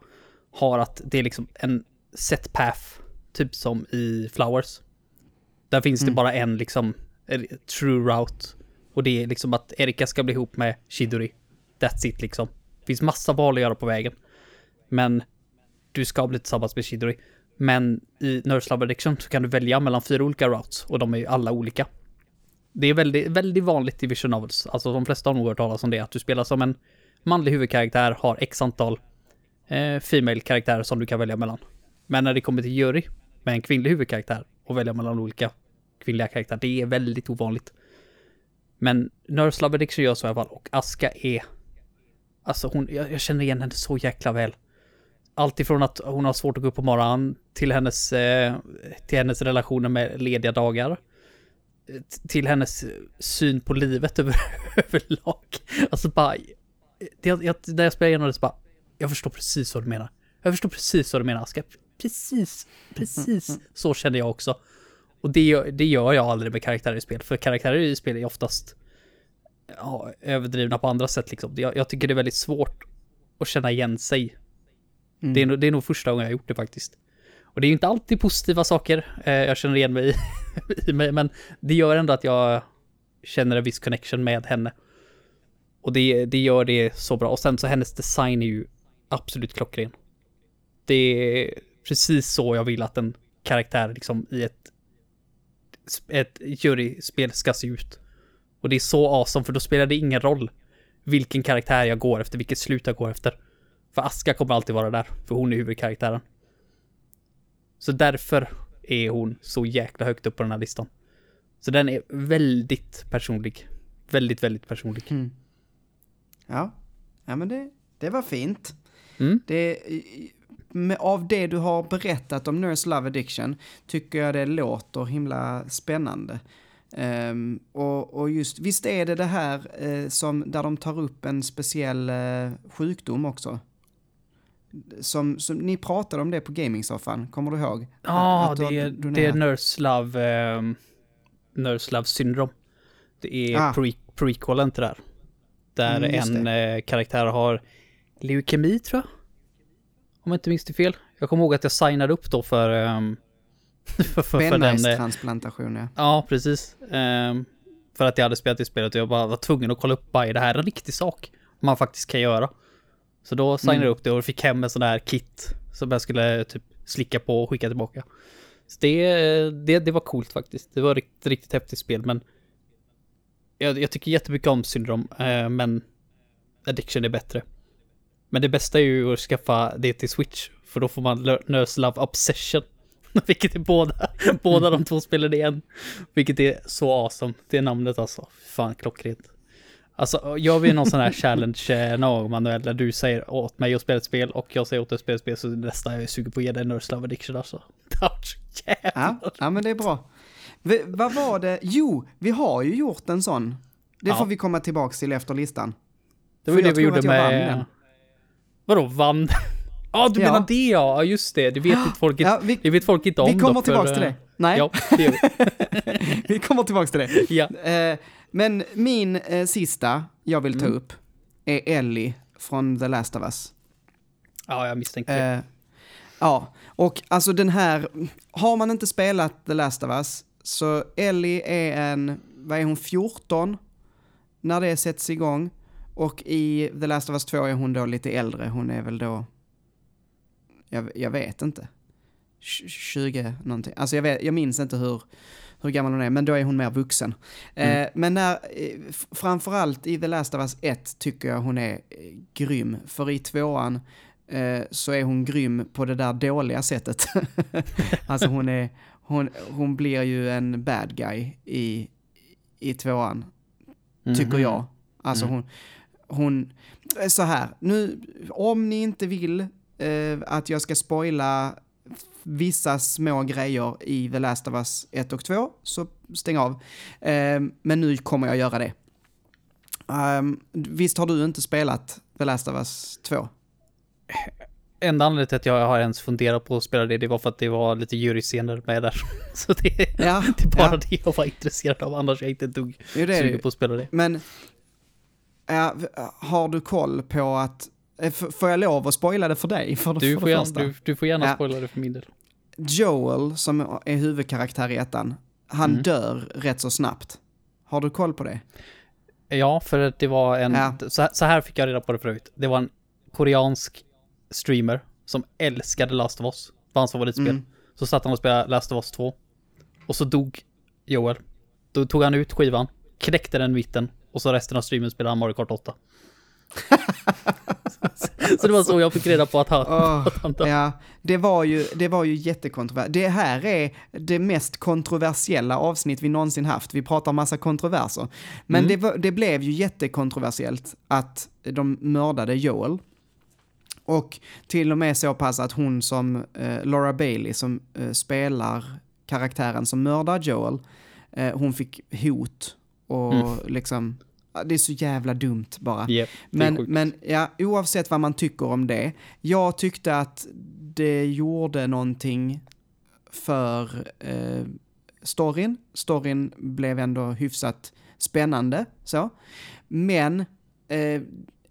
har att det är liksom en set path, typ som i Flowers. Där finns det bara en liksom eh, true route. Och det är liksom att Erika ska bli ihop med Shidori. That's it liksom. Det finns massa val att göra på vägen. Men du ska bli tillsammans med Shidori. Men i Nurse Love Addiction så kan du välja mellan fyra olika routes och de är ju alla olika. Det är väldigt, väldigt vanligt i Vision Novels. Alltså de flesta har nog hört talas om det. Att du spelar som en manlig huvudkaraktär, har x antal eh, female karaktärer som du kan välja mellan. Men när det kommer till jury med en kvinnlig huvudkaraktär och välja mellan olika kvinnliga karaktärer, det är väldigt ovanligt. Men Nurse Love Addiction gör så i alla fall och Aska är... Alltså hon, jag, jag känner igen henne så jäkla väl. Allt ifrån att hon har svårt att gå upp på morgonen till hennes, eh, till hennes relationer med lediga dagar. Till hennes syn på livet [laughs] över, överlag. Alltså bara... Det, jag, när jag spelar igenom det så bara... Jag förstår precis vad du menar. Jag förstår precis vad du menar Aska. Precis, precis [laughs] så känner jag också. Och det, gör- det gör jag aldrig med karaktärer i spel. För karaktärer i spel är oftast ja, överdrivna på andra sätt liksom. Jag, jag tycker det är väldigt svårt att känna igen sig. Det, är, nog- det är nog första gången jag har gjort det faktiskt. Och det är ju inte alltid positiva saker eh, jag känner igen mig i, [laughs] i mig, men det gör ändå att jag känner en viss connection med henne. Och det, det gör det så bra. Och sen så hennes design är ju absolut klockren. Det är precis så jag vill att en karaktär liksom i ett, ett juryspel ska se ut. Och det är så awesome, för då spelar det ingen roll vilken karaktär jag går efter, vilket slut jag går efter. För Aska kommer alltid vara där, för hon är huvudkaraktären. Så därför är hon så jäkla högt upp på den här listan. Så den är väldigt personlig. Väldigt, väldigt personlig. Ja, ja men det, det var fint. Mm. Det, med, av det du har berättat om Nurse Love Addiction tycker jag det låter himla spännande. Ehm, och, och just, visst är det det här eh, som, där de tar upp en speciell eh, sjukdom också? Som, som, ni pratade om det på gamingsoffan, kommer du ihåg? Ja, har det är, det är Nurse Love, um, Nurse Love Syndrome. Det är Ah. pre prequelen till det där. Där Mm, en eh, karaktär har leukemi tror jag. Om jag inte minns det fel. Jag kommer ihåg att jag signade upp då för, ehm, [laughs] för, för, för den... eh, Benmärgstransplantation, ja. Ja, precis. Ehm, för att jag hade spelat i spelet och jag bara var tvungen att kolla upp, bara, är det här en riktig sak? Man faktiskt kan göra. Så då signade Mm. jag upp det och fick hem en sån där kit som jag skulle typ slicka på och skicka tillbaka. Så det, det, det var coolt faktiskt. Det var ett riktigt, riktigt häftigt spel, men jag, jag tycker jättemycket om Syndrom, eh, men Addiction är bättre. Men det bästa är ju att skaffa det till Switch, för då får man Nurse Love Obsession. [laughs] Vilket är båda, båda de två spelen i en. Vilket är så awesome. Det är namnet alltså. Fan klockrent. Alltså, gör vi någon sån här challenge eh, någon Manuel, där du säger åt mig att spela ett spel och jag säger åt dig att spela ett spel så nästa jag är sugen på att ge dig Nurse Love Addiction alltså. [laughs] Ja, ja, men det är bra. Vi, vad var det? Jo, vi har ju gjort en sån. Det Ja. får vi komma tillbaks till efter listan. Det var ju För det vi gjorde med... Vadå vann? [laughs] Ja, du Ja. menar det ja. Just det. Det vet inte folk, [gasps] Ja, vi- det vet folk inte om Vi kommer för, tillbaks till det. Nej, Ja, det vi. [laughs] vi kommer tillbaks till det. Ja. Eh, men min eh, sista jag vill Mm. ta upp är Ellie från The Last of Us. ja, jag misstänkte det. Eh, ja, och alltså den här, har man inte spelat The Last of Us, så Ellie är en, vad är hon, 14? När det sätts igång. Och i The Last of Us 2 är hon då lite äldre, hon är väl då, jag, jag vet inte, Tj- 20 någonting. Alltså jag, vet, jag minns inte hur, hur gammal hon är, men då är hon mer vuxen. Eh, men när, eh, framförallt i The Last of Us 1 tycker jag hon är eh, grym. För i tvåan eh, så är hon grym på det där dåliga sättet. [laughs] alltså hon är, hon, hon blir ju en bad guy i, i tvåan, tycker Mhm. jag. Alltså hon, hon, så här, nu, om ni inte vill eh, att jag ska spoila vissa små grejer i The Last of Us 1 och 2, så stäng av. Eh, men nu kommer jag göra det. Um, visst har du inte spelat The Last of Us 2? Enda anledningen till att jag har ens funderat på att spela det, det var för att det var lite juryscener med där. [laughs] Så det, Ja, [laughs] det är bara ja. det jag var intresserad av, annars är jag inte ett dugg sugen på att spela det. Men ja, har du koll på att, f- får jag lov att spoila det för dig? För, Du för får, det gärna, du, du får gärna Ja. spoila det för min del. Joel, som är huvudkaraktär i ettan, han Mm. dör rätt så snabbt. Har du koll på det? Ja, för att det var en... Ja. Så, här- så här fick jag reda på det förut. Det var en koreansk streamer som älskade Last of Us. Var hans favoritspel. Mm. Så satt han och spelade Last of Us 2. Och så dog Joel. Då tog han ut skivan, knäckte den i mitten och så resten av streamen spelade han Mario Kart 8. [laughs] [laughs] så det var så jag fick reda på att han, Åh, att han dog. ja, det var ju, det var ju jättekontroversiellt. Det här är det mest kontroversiella avsnitt vi någonsin haft. Vi pratar massa kontroverser. Men Mm. det, det blev ju jättekontroversiellt att de mördade Joel. Och till och med så pass att hon som, eh, Laura Bailey, som eh, spelar karaktären som mördar Joel, eh, hon fick hot och Mm. liksom, det är så jävla dumt bara. Är Men, men ja, oavsett vad man tycker om det, jag tyckte att det gjorde någonting för eh, storyn. Storyn blev ändå hyfsat spännande, så. Men eh,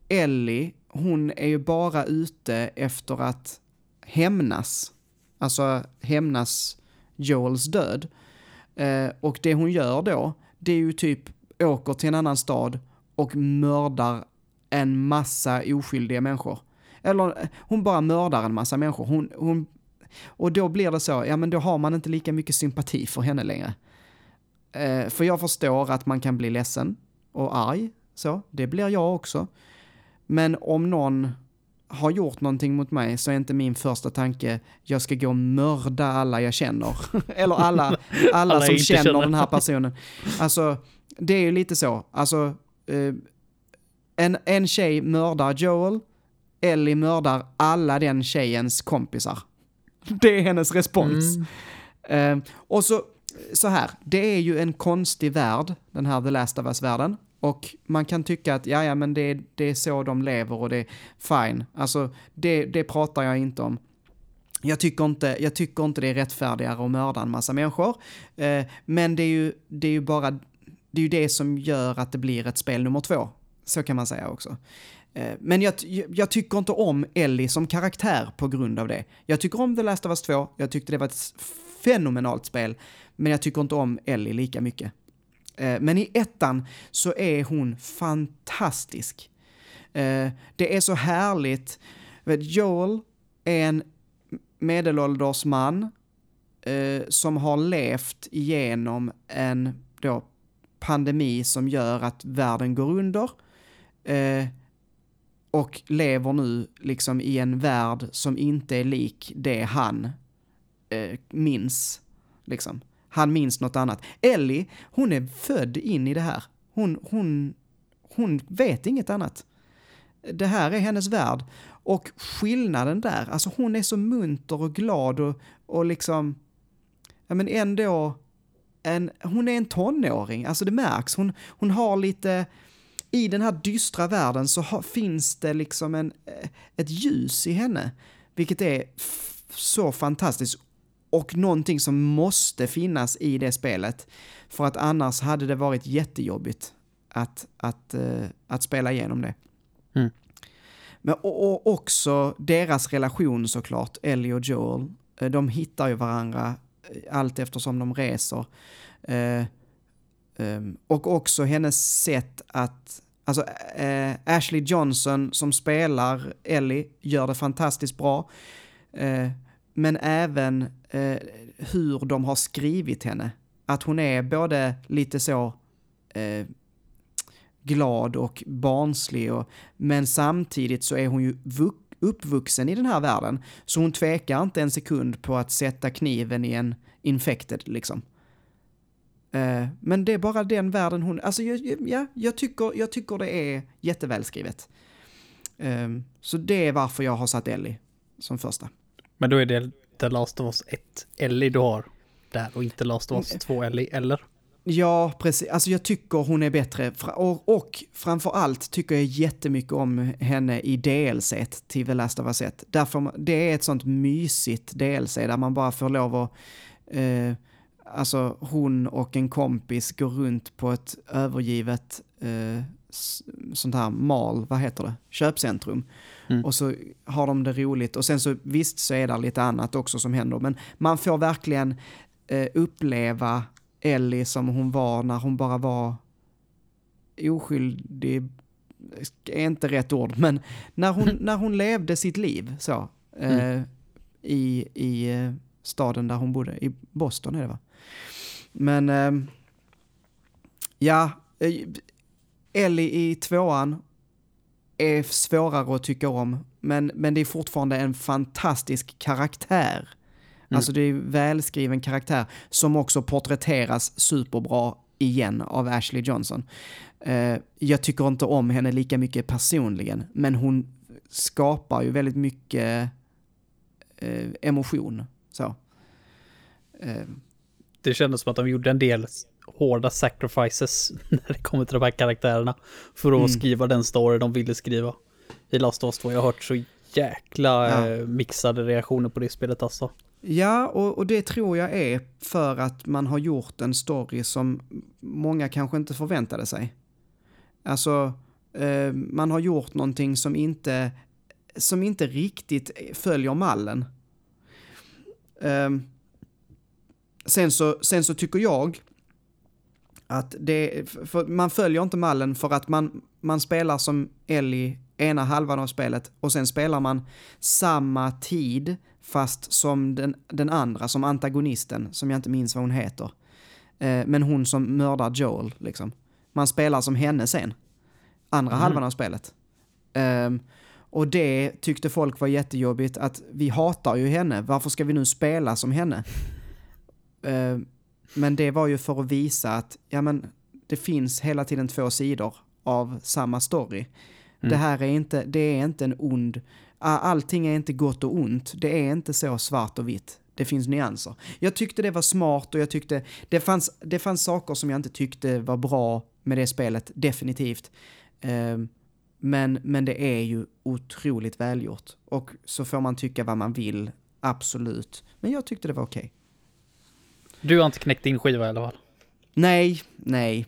Ellie, hon är ju bara ute efter att hämnas. Alltså hämnas Joels död. Eh, och det hon gör då, det är ju typ åker till en annan stad och mördar en massa oskyldiga människor. Eller hon bara mördar en massa människor. Hon, hon, och då blir det så, ja men då har man inte lika mycket sympati för henne längre. Eh, för jag förstår att man kan bli ledsen och arg, så, det blir jag också. Men om någon har gjort någonting mot mig så är inte min första tanke, jag ska gå och mörda alla jag känner. [laughs] Eller alla, alla, Alla som känner känner. den här personen. Alltså, det är ju lite så. Alltså, eh, en, en tjej mördar Joel, Ellie mördar alla den tjejens kompisar. [laughs] Det är hennes respons. Mm. Eh, och så, så här, det är ju en konstig värld, den här The Last of Us-världen. Och man kan tycka att, ja, ja, men det, det är så de lever och det är fine. Alltså, det, det pratar jag inte om. Jag tycker inte, jag tycker inte det är rättfärdigare att mörda en massa människor. Eh, men det är, ju, det är ju bara, det är ju det som gör att det blir ett spel nummer två. Så kan man säga också. Eh, men jag, jag tycker inte om Ellie som karaktär på grund av det. Jag tycker om The Last of Us 2, jag tyckte det var ett fenomenalt spel, men jag tycker inte om Ellie lika mycket. Eh, men i ettan så är hon fantastisk. Eh, det är så härligt. Joel är en medelålders man som har levt igenom en då, pandemi som gör att världen går under. Eh, och lever nu liksom i en värld som inte är lik det han eh, minns. Liksom. Han minns något annat. Ellie, hon är född in i det här. Hon, hon, hon vet inget annat. Det här är hennes värld. Och skillnaden där, alltså hon är så munter och glad och, och liksom, ja men ändå, en, hon är en tonåring, alltså det märks. Hon, hon har lite, i den här dystra världen så ha, finns det liksom en, eh, ett ljus i henne, vilket är så fantastiskt och någonting som måste finnas i det spelet. För att annars hade det varit jättejobbigt att, att, eh, att spela igenom det. Mm. Men, och, och också deras relation såklart, Ellie och Joel. Eh, De hittar ju varandra allt eftersom de reser. Eh, ehm, och också hennes sätt att, alltså eh, Ashley Johnson som spelar Ellie gör det fantastiskt bra. Eh, men även eh, hur de har skrivit henne. Att hon är både lite så eh, glad och barnslig, och, men samtidigt så är hon ju vuxen uppvuxen i den här världen, så hon tvekar inte en sekund på att sätta kniven i en infected liksom. Eh, men det är bara den världen hon, alltså jag, ja, jag tycker, jag tycker det är jättevälskrivet. Eh, så det är varför jag har satt Ellie som första. Men då är det The Last of Us 1 Ellie du har där och inte Last of Us 2 Ellie, eller? Ja, precis. Alltså jag tycker hon är bättre. Och, och framför allt tycker jag jättemycket om henne i DLC till The Last of Us 1. Därför, det är ett sånt mysigt DLC där man bara får lov att... Eh, alltså hon och en kompis går runt på ett övergivet eh, sånt här mal, vad heter det, köpcentrum. Mm. Och så har de det roligt och sen så visst så är det lite annat också som händer men man får verkligen eh, uppleva Ellie som hon var när hon bara var oskyldig, är inte rätt ord, men när hon, [laughs] när hon levde sitt liv så. Eh, mm. I, I eh, staden där hon bodde, i Boston är det va? Men eh, ja, eh, Ellie i tvåan är svårare att tycka om, men, men det är fortfarande en fantastisk karaktär. Mm. Alltså det är välskriven karaktär som också porträtteras superbra igen av Ashley Johnson. Uh, jag tycker inte om henne lika mycket personligen, men hon skapar ju väldigt mycket uh, emotion. Så. Uh. Det kändes som att de gjorde en del hårda sacrifices [laughs] när det kommer till de här karaktärerna. För att mm. skriva den story de ville skriva. I Last of Us 2. Jag har hört så jäkla ja. mixade reaktioner på det spelet alltså. Ja, och, och, det tror jag är för att man har gjort en story som många kanske inte förväntade sig. Alltså, eh, man har gjort någonting som inte, som inte riktigt följer mallen. Eh, sen, så, sen så tycker jag att det, man följer inte mallen för att man, man spelar som Ellie ena halvan av spelet och sen spelar man samma tid fast som den, den andra, som antagonisten, som jag inte minns vad hon heter. Eh, men hon som mördar Joel, liksom. Man spelar som henne sen. Andra mm. halvan av spelet. Eh, och det tyckte folk var jättejobbigt, att vi hatar ju henne, varför ska vi nu spela som henne? Eh, men det var ju för att visa att, ja men, det finns hela tiden två sidor av samma story. Mm. Det här är inte, det är inte en ond allting är inte gott och ont. Det är inte så svart och vitt. Det finns nyanser. Jag tyckte det var smart och jag tyckte det fanns, det fanns saker som jag inte tyckte var bra med det spelet, definitivt. Uh, men, men det är ju otroligt välgjort. Och så får man tycka vad man vill, absolut. Men jag tyckte det var okej. Okay. Du har inte knäckt din skiva i alla fall? Nej, nej.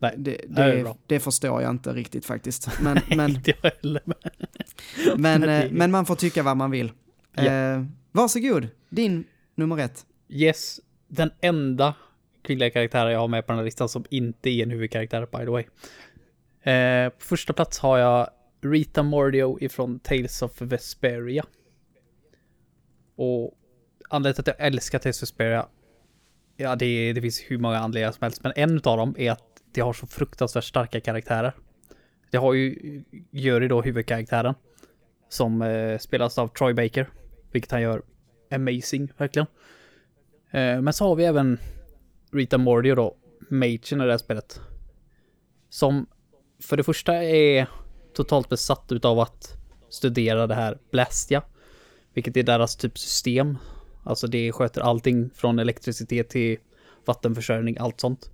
Nej, det, det, det, förstår jag inte riktigt faktiskt. Men, [laughs] men, inte jag heller. men, [laughs] eh, men man får tycka vad man vill. Ja. Eh, varsågod, din nummer ett. Yes, den enda kvinnliga karaktären jag har med på den här listan som inte är en huvudkaraktär by the way. Eh, på första plats har jag Rita Mordio ifrån Tales of Vesperia. Och anledningen till att jag älskar Tales of Vesperia, ja det, det finns hur många anledningar som helst, men en av dem är att det har så fruktansvärt starka karaktärer. Det har ju Jury då, huvudkaraktären. Som eh, spelas av Troy Baker. Vilket han gör amazing, verkligen. Eh, men så har vi även Rita Mordio då, Machen i det här spelet. Som för det första är totalt besatt utav att studera det här Blastia. Vilket är deras typ system. Alltså det sköter allting från elektricitet till vattenförsörjning, allt sånt.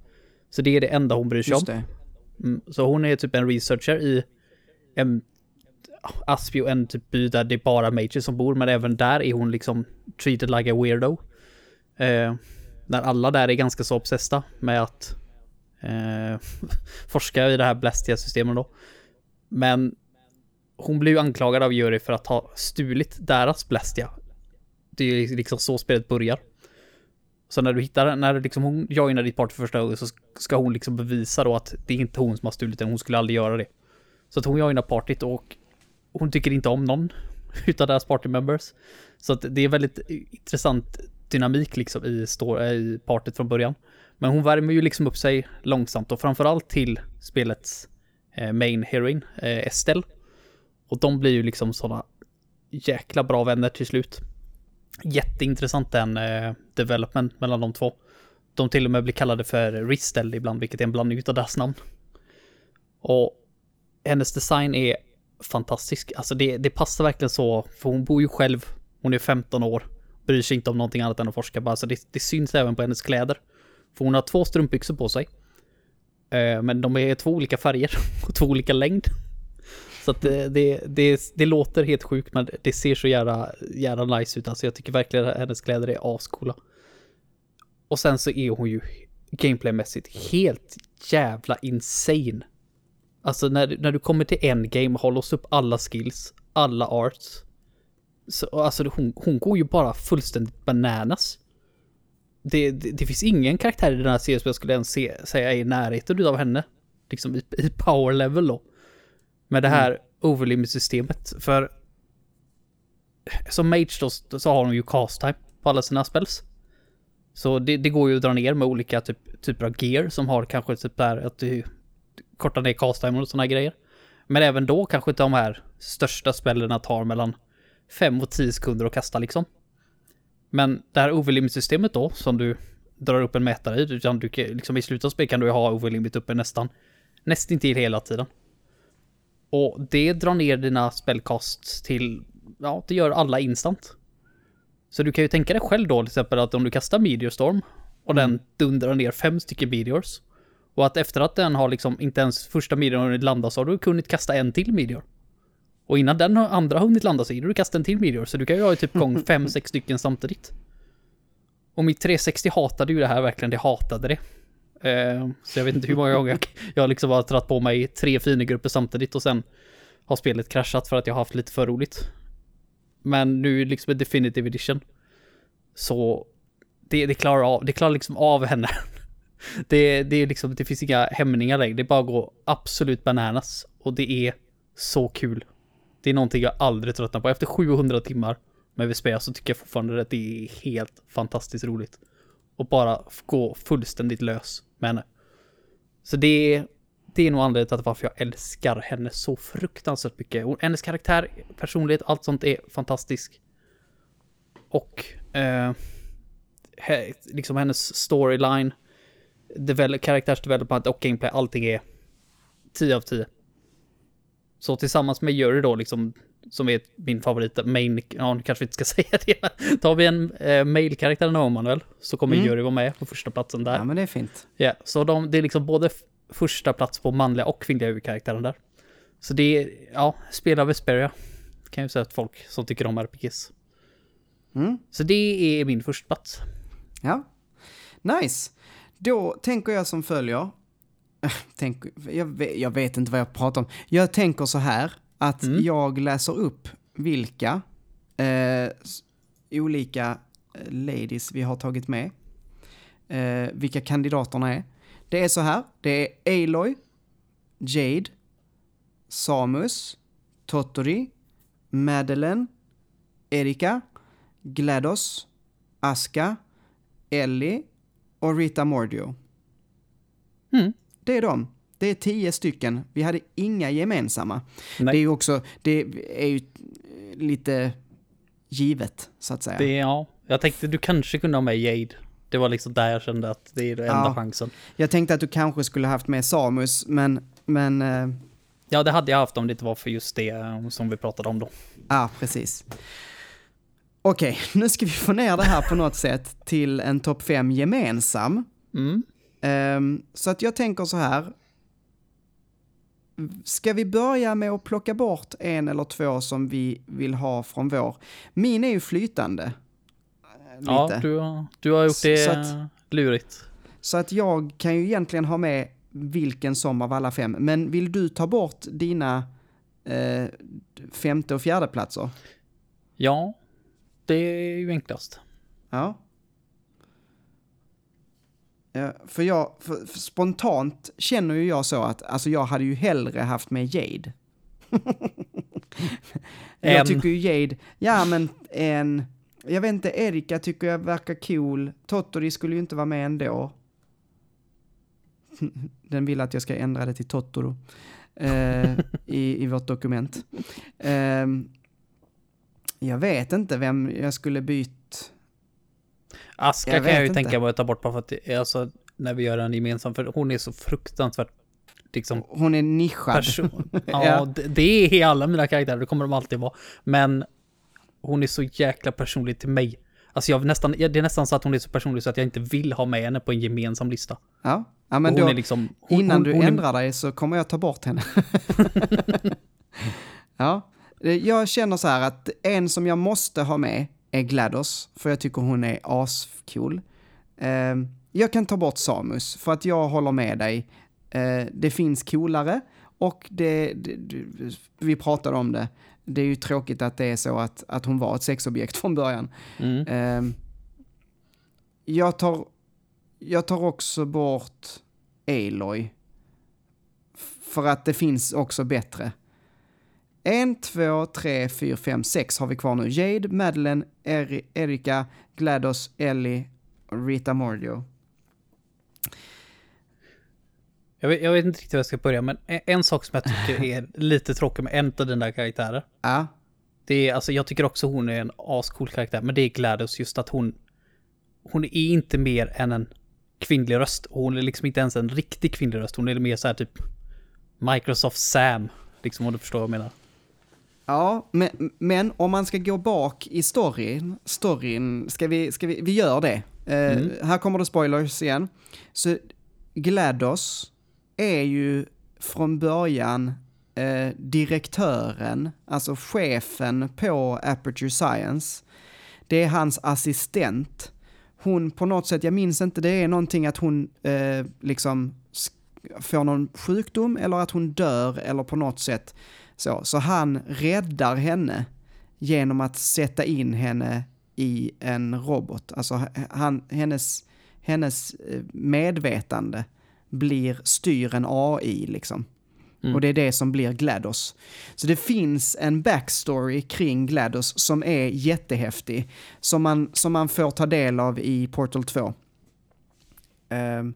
Så det är det enda hon bryr sig om. Mm, så hon är typ en researcher i en Aspio, en typ by där det är bara mages som bor, men även där är hon liksom treated like a weirdo. Eh, när alla där är ganska så obsessda med att eh, [laughs] forska i det här Blastia-systemet då. Men hon blir ju anklagad av jury för att ha stulit deras Blastia. Det är liksom-, liksom så spelet börjar. Så när du hittar, när liksom hon joinar ditt party för första gången så ska hon liksom bevisa då att det är inte hon som har stulit den, hon skulle aldrig göra det. Så att hon joinar partyt och hon tycker inte om någon [laughs] utav deras party members. Så att det är väldigt intressant dynamik liksom i, i partyt från början. Men hon värmer ju liksom upp sig långsamt och framförallt till spelets eh, main heroin eh, Estelle. Och de blir ju liksom sådana jäkla bra vänner till slut. Jätteintressant den eh, development mellan de två. De till och med blir kallade för Ristel ibland, vilket är en blandning utav deras namn. Och hennes design är fantastisk. Alltså det, det passar verkligen så, för hon bor ju själv, hon är 15 år, bryr sig inte om någonting annat än att forska bara, så det, det syns även på hennes kläder. För hon har två strumpbyxor på sig. Eh, men de är två olika färger [laughs] och två olika längd. Så att det, det, det, det låter helt sjukt men det ser så jävla, jävla nice ut. Alltså jag tycker verkligen att hennes kläder är ascoola. Och sen så är hon ju gameplaymässigt helt jävla insane. Alltså när, när du kommer till endgame och har låst upp alla skills, alla arts. Så, alltså hon, hon går ju bara fullständigt bananas. Det, det, det finns ingen karaktär i den här serien som jag skulle ens se, säga är i närheten av henne. Liksom i, i power level då. Med det här mm. overlimit-systemet. För som mage då så har hon ju cast time på alla sina spells. Så det, det, går ju att dra ner med olika typ, typer av gear som har kanske typ där att du kortar ner cast time och sådana grejer. Men även då kanske inte de här största spellerna tar mellan 5 och 10 sekunder att kasta liksom. Men det här overlimit-systemet då, som du drar upp en mätare i, utan du, liksom i slutet av spelet kan du ha overlimit uppe nästan nästintill hela tiden. Och det drar ner dina spellcast till, ja, det gör alla instant. Så du kan ju tänka dig själv då till exempel att om du kastar Meteor Storm och mm. den dundrar ner fem stycken Meteors. Och att efter att den har liksom inte ens första Meteor hunnit landa så har du kunnat kasta en till Meteor. Och innan den andra har hunnit landa så hinner du kasta en till Meteor. Så du kan ju ha typ [laughs] gång fem, sex stycken samtidigt. Och mitt 360 hatade ju det här verkligen, det hatade det. Eh, så jag vet inte hur många gånger jag, jag liksom har dratt på mig tre finegrupper samtidigt och sen har spelet kraschat för att jag har haft lite för roligt. Men nu liksom ett definitive edition. Så det, det klarar av, det klarar liksom av henne. [laughs] Det, det är liksom, det finns inga hämningar längre. Det är bara att gå absolut bananas. Och det är så kul. Det är någonting jag aldrig tröttnar på. Efter 700 timmar med VSP så tycker jag fortfarande att det är helt fantastiskt roligt. Och bara gå fullständigt lös men. Så det är, det är nog anledningen till varför jag älskar henne så fruktansvärt mycket. Och hennes karaktär, personlighet, allt sånt är fantastisk. Och eh, liksom hennes storyline, develop, karaktärsdevelopment och gameplay, allting är 10 av 10. Så tillsammans med Jury då, liksom, som är min favorit, main, ja, kanske vi inte ska [laughs] säga det, tar vi en eh, mail-karaktär någon Manuel, så kommer mm. Jury vara med på första platsen där. Ja, men det är fint. Ja, yeah, så de, det är liksom både första plats på manliga och kvinnliga huvudkaraktären där. Så det är, ja, spela Vesperia. Kan ju säga att folk som tycker om RPGs. Mm. Så det är min första plats. Ja, nice. Då tänker jag som följer. [laughs] Tänk, jag, vet, jag vet inte vad jag pratar om. Jag tänker så här att mm. jag läser upp vilka eh, olika eh, ladies vi har tagit med. Eh, vilka kandidaterna är. Det är så här, det är Aloy, Jade, Samus, Totori, Madeleine, Erika, GLaDOS, Aska, Ellie och Rita Mordio. Mm. Det är de. Det är tio stycken. Vi hade inga gemensamma. Nej. Det är ju också, det är ju lite givet, så att säga. Det, ja, jag tänkte du kanske kunde ha med Jade. Det var liksom där jag kände att det är den enda ja. chansen. Jag tänkte att du kanske skulle haft med Samus, men... men uh... Ja, det hade jag haft om det inte var för just det eh, som vi pratade om då. Ja, precis. Okej, okay, nu ska vi få ner det här på något sätt till en topp 5 gemensam. Mm. Um, så att jag tänker så här. Ska vi börja med att plocka bort en eller två som vi vill ha från vår? Min är ju flytande. Lite. Ja, du har, du har gjort det så att, lurigt. Så att jag kan ju egentligen ha med vilken som av alla fem. Men vill du ta bort dina eh, femte och fjärde platser? Ja, det är ju enklast. Ja. Ja för jag, för, för spontant känner ju jag så att, alltså jag hade ju hellre haft med Jade. [laughs] jag tycker ju Jade, ja men en, jag vet inte, Erika tycker jag verkar cool. Tottori skulle ju inte vara med ändå. [laughs] Den vill att jag ska ändra det till Totoro eh, i, i vårt dokument. Eh, Jag vet inte vem jag skulle bytt. Aska Jag kan jag ju tänka inte. mig att ta bort bara för att det, alltså, när vi gör en gemensam, för hon är så fruktansvärt liksom Hon är nischad. person. [laughs] Ja, Ja. Det, det är i alla mina karaktärer, det kommer de alltid vara. Men hon är så jäkla personlig till mig. Alltså jag nästan, det är nästan så att hon är så personlig så att jag inte vill ha med henne på en gemensam lista. Ja, ja men då, är liksom, hon, innan hon, du hon är- ändrar dig så kommer jag ta bort henne. [laughs] [laughs] ja, jag känner så här att en som jag måste ha med är GLaDOS, för jag tycker hon är ascool. Eh, jag kan ta bort Samus, för att jag håller med dig. Eh, det finns coolare, och det, det, det, vi pratade om det. Det är ju tråkigt att det är så att, att hon var ett sexobjekt från början. Mm. Ehm, jag, tar, jag tar också bort Aloy. För att det finns också bättre. En, två, tre, fyra, fem, sex har vi kvar nu. Jade, Madeleine, Eri, Erika, GLaDOS, Ellie Rita Mordio. Jag vet, jag vet inte riktigt hur jag ska börja, men en, en sak som jag tycker är [laughs] lite tråkig med en av dina karaktärer. Ja, Det är, alltså jag tycker också hon är en ascool karaktär, men det är GLaDOS just att hon... Hon är inte mer än en kvinnlig röst. Hon är liksom inte ens en riktig kvinnlig röst. Hon är mer så här typ Microsoft Sam, liksom om du förstår vad jag menar. Ja men, men om man ska gå bak i storyn, storyn, ska vi, ska vi, vi gör det. Eh, Mm. Här kommer det spoilers igen. Så GLaDOS är ju från början eh, direktören, alltså chefen på Aperture Science. Det är hans assistent. Hon på något sätt, jag minns inte, det är någonting att hon eh, liksom får någon sjukdom eller att hon dör eller på något sätt så. Så han räddar henne genom att sätta in henne i en robot. Alltså han, hennes, hennes eh, medvetande blir, styr en AI liksom. Mm. Och det är det som blir GLaDOS. Så det finns en backstory kring GLaDOS som är jättehäftig. Som man, som man får ta del av i Portal 2. Ehm,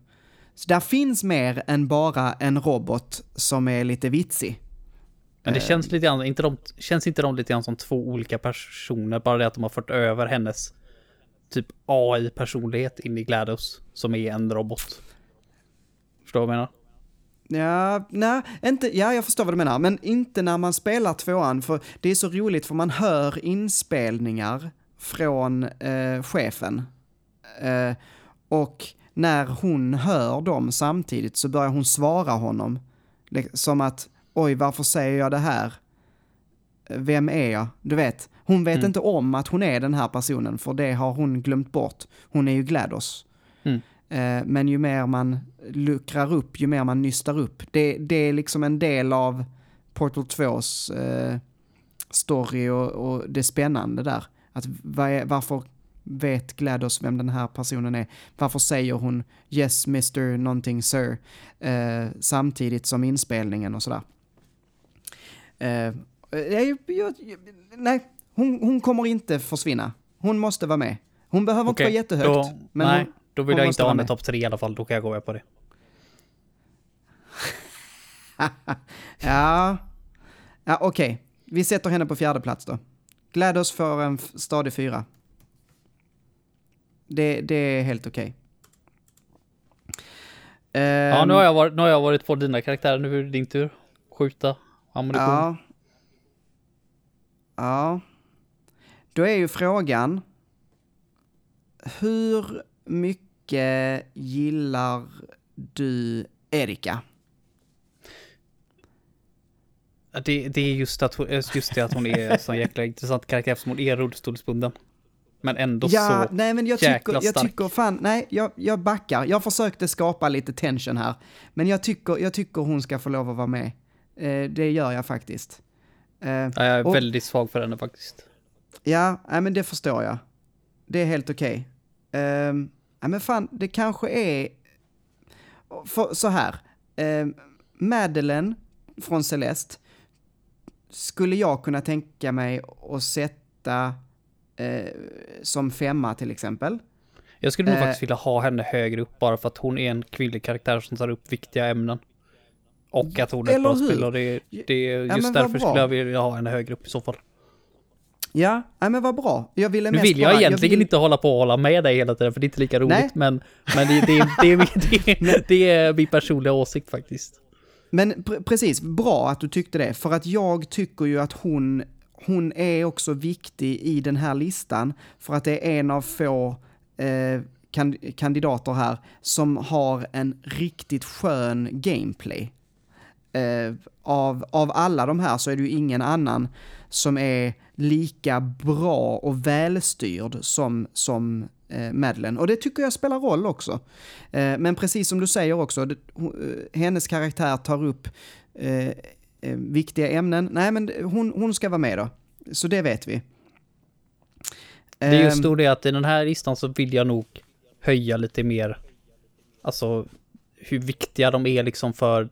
så där finns mer än bara en robot som är lite vitsig. Men det Eh. känns lite grann, inte de, känns inte de lite grann som två olika personer? Bara det att de har fört över hennes typ AI-personlighet in i GLaDOS, som är en robot. Förstår du vad jag menar? Ja, nej, inte, ja, jag förstår vad du menar, men inte när man spelar tvåan, för det är så roligt för man hör inspelningar från eh, chefen. Eh, och när hon hör dem samtidigt så börjar hon svara honom. Som att, oj, varför säger jag det här? Vem är jag? Du vet, hon vet Mm. inte om att hon är den här personen, för det har hon glömt bort. Hon är ju GLaDOS. Mm. Eh, Men ju mer man luckrar upp, ju mer man nystar upp. Det, det är liksom en del av Portal 2s eh, story och, och det spännande där. Att varför vet GLaDOS vem den här personen är? Varför säger hon yes Mr. någonting sir eh, samtidigt som inspelningen och sådär. Eh, jag, jag, nej, hon, hon kommer inte försvinna. Hon måste vara med. Hon behöver inte Okej, vara jättehögt. Då, men nej, hon, då vill jag inte ha henne topp tre i alla fall. Då kan jag gå med på det. [laughs] Ja, ja okej. Vi sätter henne på fjärde plats då. GLaDOS får en f- stadig fyra. Det, det är helt okej. Ja, Ehm, nu har, jag varit, nu har jag varit på dina karaktärer. Nu är det din tur. Skjuta ammunition. Ja. Ja. Då är ju frågan. Hur mycket gillar du Erika? Det, det är just, att, hon- just det att hon är en sån jäkla intressant karaktär som hon är rullstolsbunden. Men ändå Ja, så... nej men jag jäkla tycker, jag stark. tycker fan, nej, jag, jag backar. Jag försökte skapa lite tension här. Men jag tycker, jag tycker hon ska få lov att vara med. Eh, det gör jag faktiskt. Eh, Ja, jag är och- väldigt svag för henne faktiskt. Ja, nej, men det förstår jag. Det är helt okej. Ehm, ja, men fan, det kanske är... För, så här. Um, Madeleine från Celeste skulle jag kunna tänka mig att sätta eh, som femma till exempel. Jag skulle nog Eh. faktiskt vilja ha henne högre upp bara för att hon är en kvinnlig karaktär som tar upp viktiga ämnen. Och att hon är ett bra spelare. Det, det, Ja, just vad därför skulle jag vilja ha henne högre upp i så fall. Ja, nej, men vad bra. Jag ville Nu mest vill jag bara, egentligen vill- inte hålla på och hålla med dig hela tiden, för det är inte lika roligt, Nej. men, men det, det, det, det, [laughs] det, är min personliga åsikt faktiskt. Men pr- precis, bra att du tyckte det. För att jag tycker ju att hon, hon är också viktig i den här listan. För att det är en av få eh, kan, kandidater här som har en riktigt skön gameplay. Eh, av, av alla de här så är det ju ingen annan som är lika bra och välstyrd som, som eh, Madeleine. Och det tycker jag spelar roll också. Eh, men precis som du säger också, det, eh, hennes karaktär tar upp eh, eh, viktiga ämnen. Nej, men hon, hon ska vara med då. Så det vet vi. Det är just då det att i den här listan så vill jag nog höja lite mer, alltså hur viktiga de är liksom för,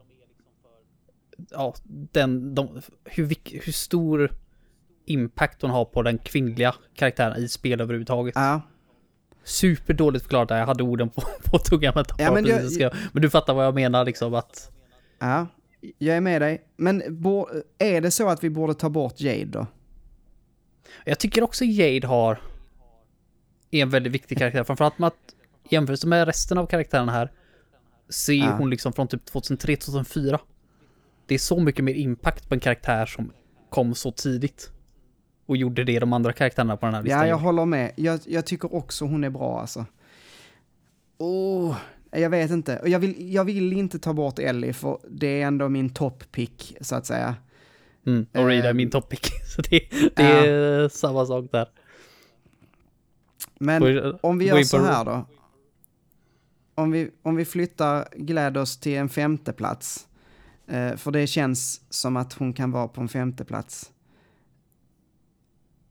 ja, den, de, hur, hur stor impact hon har på den kvinnliga karaktären i spel överhuvudtaget. Ja, Superdåligt förklarat där, jag hade orden på, [laughs] på tungan men Ja, men jag- jag- men du fattar vad jag menar liksom att, ja, jag är med dig. Men bo, är det så att vi borde ta bort Jade då? Jag tycker också Jade har är en väldigt viktig karaktär. Framförallt med att i jämförelse med resten av karaktärerna här ser Ja. hon liksom från typ 2003-2004. Det är så mycket mer impact på en karaktär som kom så tidigt. Och gjorde det de andra karaktärerna på den här listan Ja, jag håller med. Jag, jag tycker också hon är bra alltså. Oh, jag vet inte. Jag vill, jag vill inte ta bort Ellie för det är ändå min top-pick så att säga. Mm, och Reed är Ehm, min topic. [laughs] Så det, det ja. är samma sak där. Men Går- om vi gör så här då. Om vi, om vi flyttar GLaDOS till en femte plats. Eh, för det känns som att hon kan vara på en femte plats.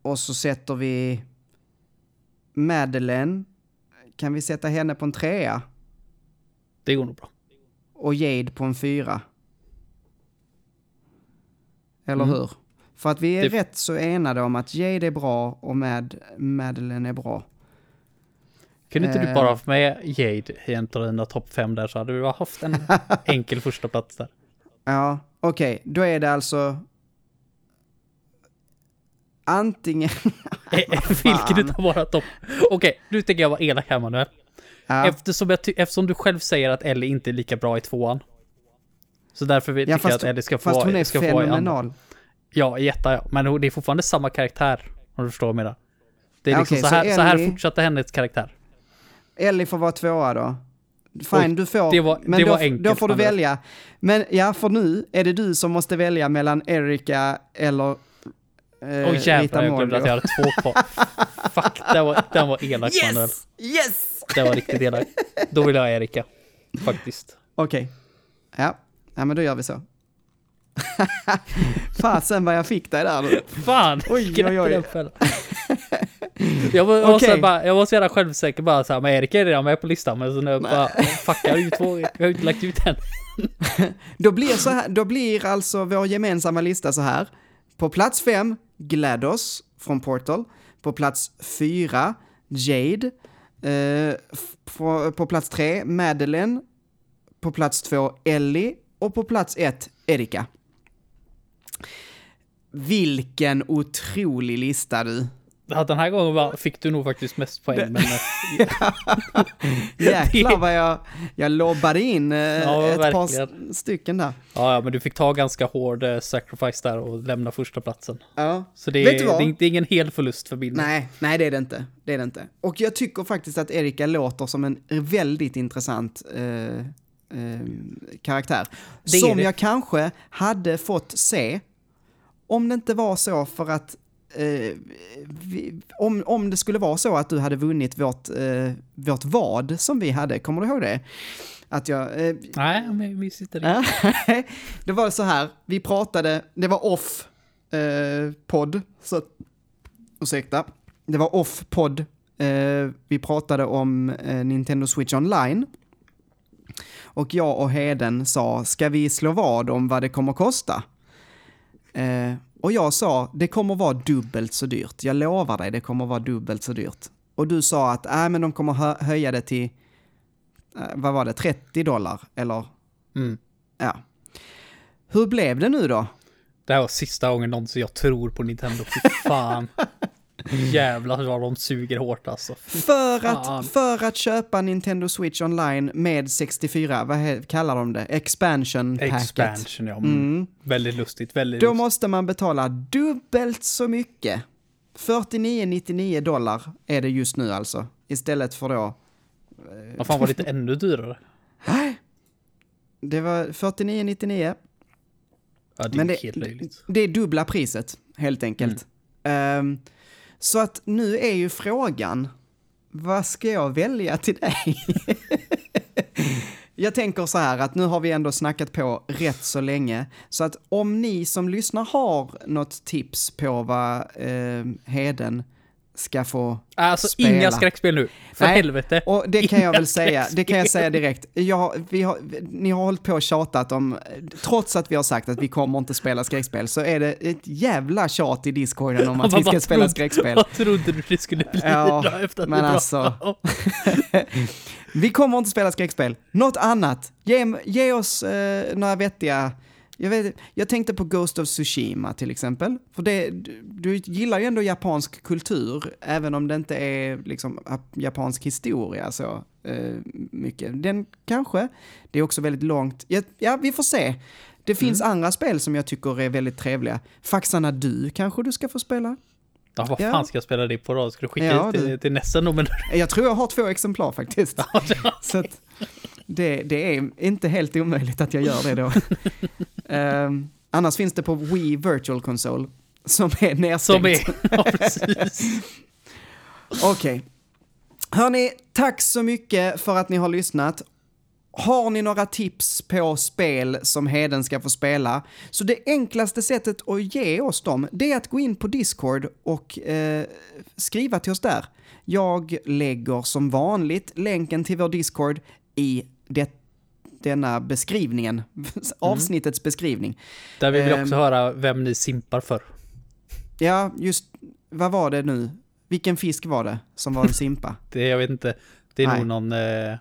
Och så sätter vi Madeleine. Kan vi sätta henne på en trea? Det går nog bra. Och Jade på en fyra? Eller Mm. hur? För att vi är Det- rätt så enade om att Jade är bra och Mad, Madeleine är bra. Kunde inte Eh. du bara haft med Jade i en av dina topp fem där så hade du haft en [laughs] enkel första plats där. Ja, okej, då är det alltså antingen... [laughs] Vilken utav våra topp... Okej, nu tänker jag vara elak här Manuel. Ja, Eftersom, jag eftersom du själv säger att Ellie inte är lika bra i tvåan. Så därför vill- ja jag att Ellie ska få fast hon är ska fenomenal. Ja, etta ja. Men det är fortfarande samma karaktär. Om du förstår vad jag menar. Det är Ja, liksom okej, så, så här, så här Ellie- fortsatte hennes karaktär. Ellie får vara tvåa då. Fine, Oj, du får. det var- men det då, var enkelt, då får du välja. Men ja, för nu är det du som måste välja mellan Erika eller eh, Oj jävlar, jag glömde att jag hade två kvar. [laughs] Fuck, den var, den var elak Manuel. Yes! Yes! Den var riktigt elak. Då vill jag ha Erika. Faktiskt. Okej. Ja. ja, men då gör vi så. [laughs] Fasen vad jag fick dig där nu. Fan! Oj, oj, oj. Jag var, jag var, så här bara, jag var så jävla självsäker bara såhär, men Erik är redan med på listan. Men så nu bara, fuck jag har ju två, jag har inte lagt ut den. [laughs] Då blir, så här, då blir alltså vår gemensamma lista så här. På plats fem, GLaDOS från Portal. På plats fyra, Jade. Eh, på, på plats tre, Madeleine. På plats två, Ellie. Och på plats ett, Erika. Vilken otrolig lista du. Ja, den här gången var, fick du nog faktiskt mest poäng. Men, eh, [laughs] Jäklar [laughs] vad jag, jag lobbade in eh, Ja, ett par verkligen. s- stycken där. ja, ja, men du fick ta ganska hård eh, sacrifice där och lämna första platsen. Ja. Så det Vet du är, vad? det det är ingen hel förlust för min. Nej, nej det är det inte. Det är det inte. Och jag tycker faktiskt att Erika låter som en väldigt intressant eh, eh, karaktär. Det som jag kanske hade fått se om det inte var så för att eh, vi, om, om det skulle vara så att du hade vunnit vårt, eh, vårt vad som vi hade, kommer du ihåg det? Att jag, eh, Nej, men vi sitter i. Ja, [laughs] det var så här, vi pratade, det var off eh, podd, så ursäkta, det var off podd, eh, vi pratade om eh, Nintendo Switch Online. Och jag och Heden sa, ska vi slå vad om vad det kommer kosta? Och jag sa, det kommer vara dubbelt så dyrt. Jag lovar dig, det kommer vara dubbelt så dyrt. Och du sa att, nej men de kommer hö- höja det till, eh, vad var det, 30 dollar? Eller Mm. Ja. Hur blev det nu då? Det här var sista gången någonsin jag tror på Nintendo. Fy fan. [laughs] [laughs] Jävlar vad de suger hårt alltså. För att, för att köpa Nintendo Switch online med 64, vad he- kallar de det? Expansion packet. Expansion, ja. Mm. Mm. Väldigt lustigt. Väldigt Då lustigt. måste man betala dubbelt så mycket. 49,99 dollar är det just nu alltså. Istället för då... Vad fan var det inte [laughs] ännu dyrare? Det var 49,99. Ja, det är Men det, helt löjligt. det är dubbla priset, helt enkelt. Ehm, så att nu är ju frågan, vad ska jag välja till dig? [laughs] jag tänker så här att nu har vi ändå snackat på rätt så länge, så att om ni som lyssnar har något tips på vad eh, Heden ska få Alltså spela. inga skräckspel nu. För Nej, helvete. Och det kan jag väl säga, det kan jag säga direkt. Jag, vi har, ni har hållit på och tjatat om, trots att vi har sagt att vi kommer inte spela skräckspel, så är det ett jävla tjat i discorden om att [laughs] vi ska spela skräckspel. Vad trodde du det skulle bli Ja, efter att men alltså. [laughs] Vi kommer inte spela skräckspel. Något annat. Ge, ge oss eh, några vettiga... Jag, vet, jag tänkte på Ghost of Tsushima till exempel. För det, du, du gillar ju ändå japansk kultur, även om det inte är liksom ap- japansk historia så eh, mycket. Den kanske. Det är också väldigt långt. Ja, ja vi får se. Det finns andra spel som jag tycker är väldigt trevliga. Faxarna du kanske du ska få spela? Ja, vad Ja. fan ska jag spela det på då? Ska du skicka Ja, hit till, till då? Men... Jag tror jag har två exemplar faktiskt. [laughs] Så att det, det är inte helt omöjligt att jag gör det då. [laughs] Ehm, annars finns det på Wii Virtual Console som är nedstängt. Som är... Ja, precis. [laughs] Okej. Hörni, tack så mycket för att ni har lyssnat. Har ni några tips på spel som Heden ska få spela? Så det enklaste sättet att ge oss dem, det är att gå in på Discord och eh, skriva till oss där. Jag lägger som vanligt länken till vår Discord i det, denna beskrivningen, avsnittets beskrivning. Där vi vill Ehm. också höra vem ni simpar för. Ja, just, vad var det nu? Vilken fisk var det som var en [laughs] simpa? Det, jag vet inte. Det är Nej. nog någon... Eh,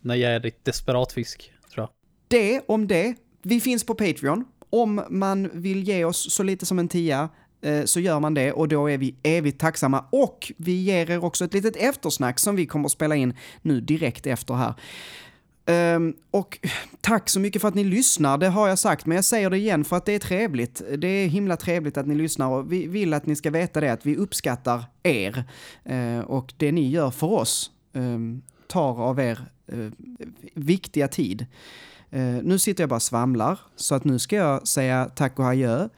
någon jävligt desperat fisk, tror jag. Det om det. Vi finns på Patreon. Om man vill ge oss så lite som en tia eh, så gör man det och då är vi evigt tacksamma. Och vi ger er också ett litet eftersnack som vi kommer att spela in nu direkt efter här. Ehm, och tack så mycket för att ni lyssnar, det har jag sagt, men jag säger det igen för att det är trevligt. Det är himla trevligt att ni lyssnar och vi vill att ni ska veta det, att vi uppskattar er eh, och det ni gör för oss ehm, tar av er eh, viktiga tid. Eh, nu sitter jag bara och svamlar, så att nu ska jag säga tack och adjö.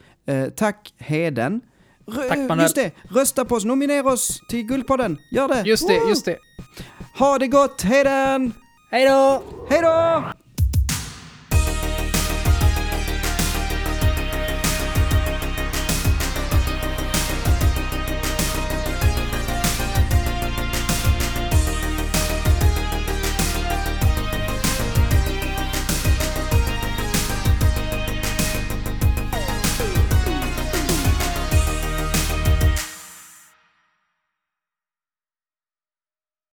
Tack Heden. Rö- Tack, Manuel. Just det, rösta på oss, nominera oss till Guldpodden. Gör det! Just det, Woo! just det. Ha det gott, Heden! Hej då! Hej då!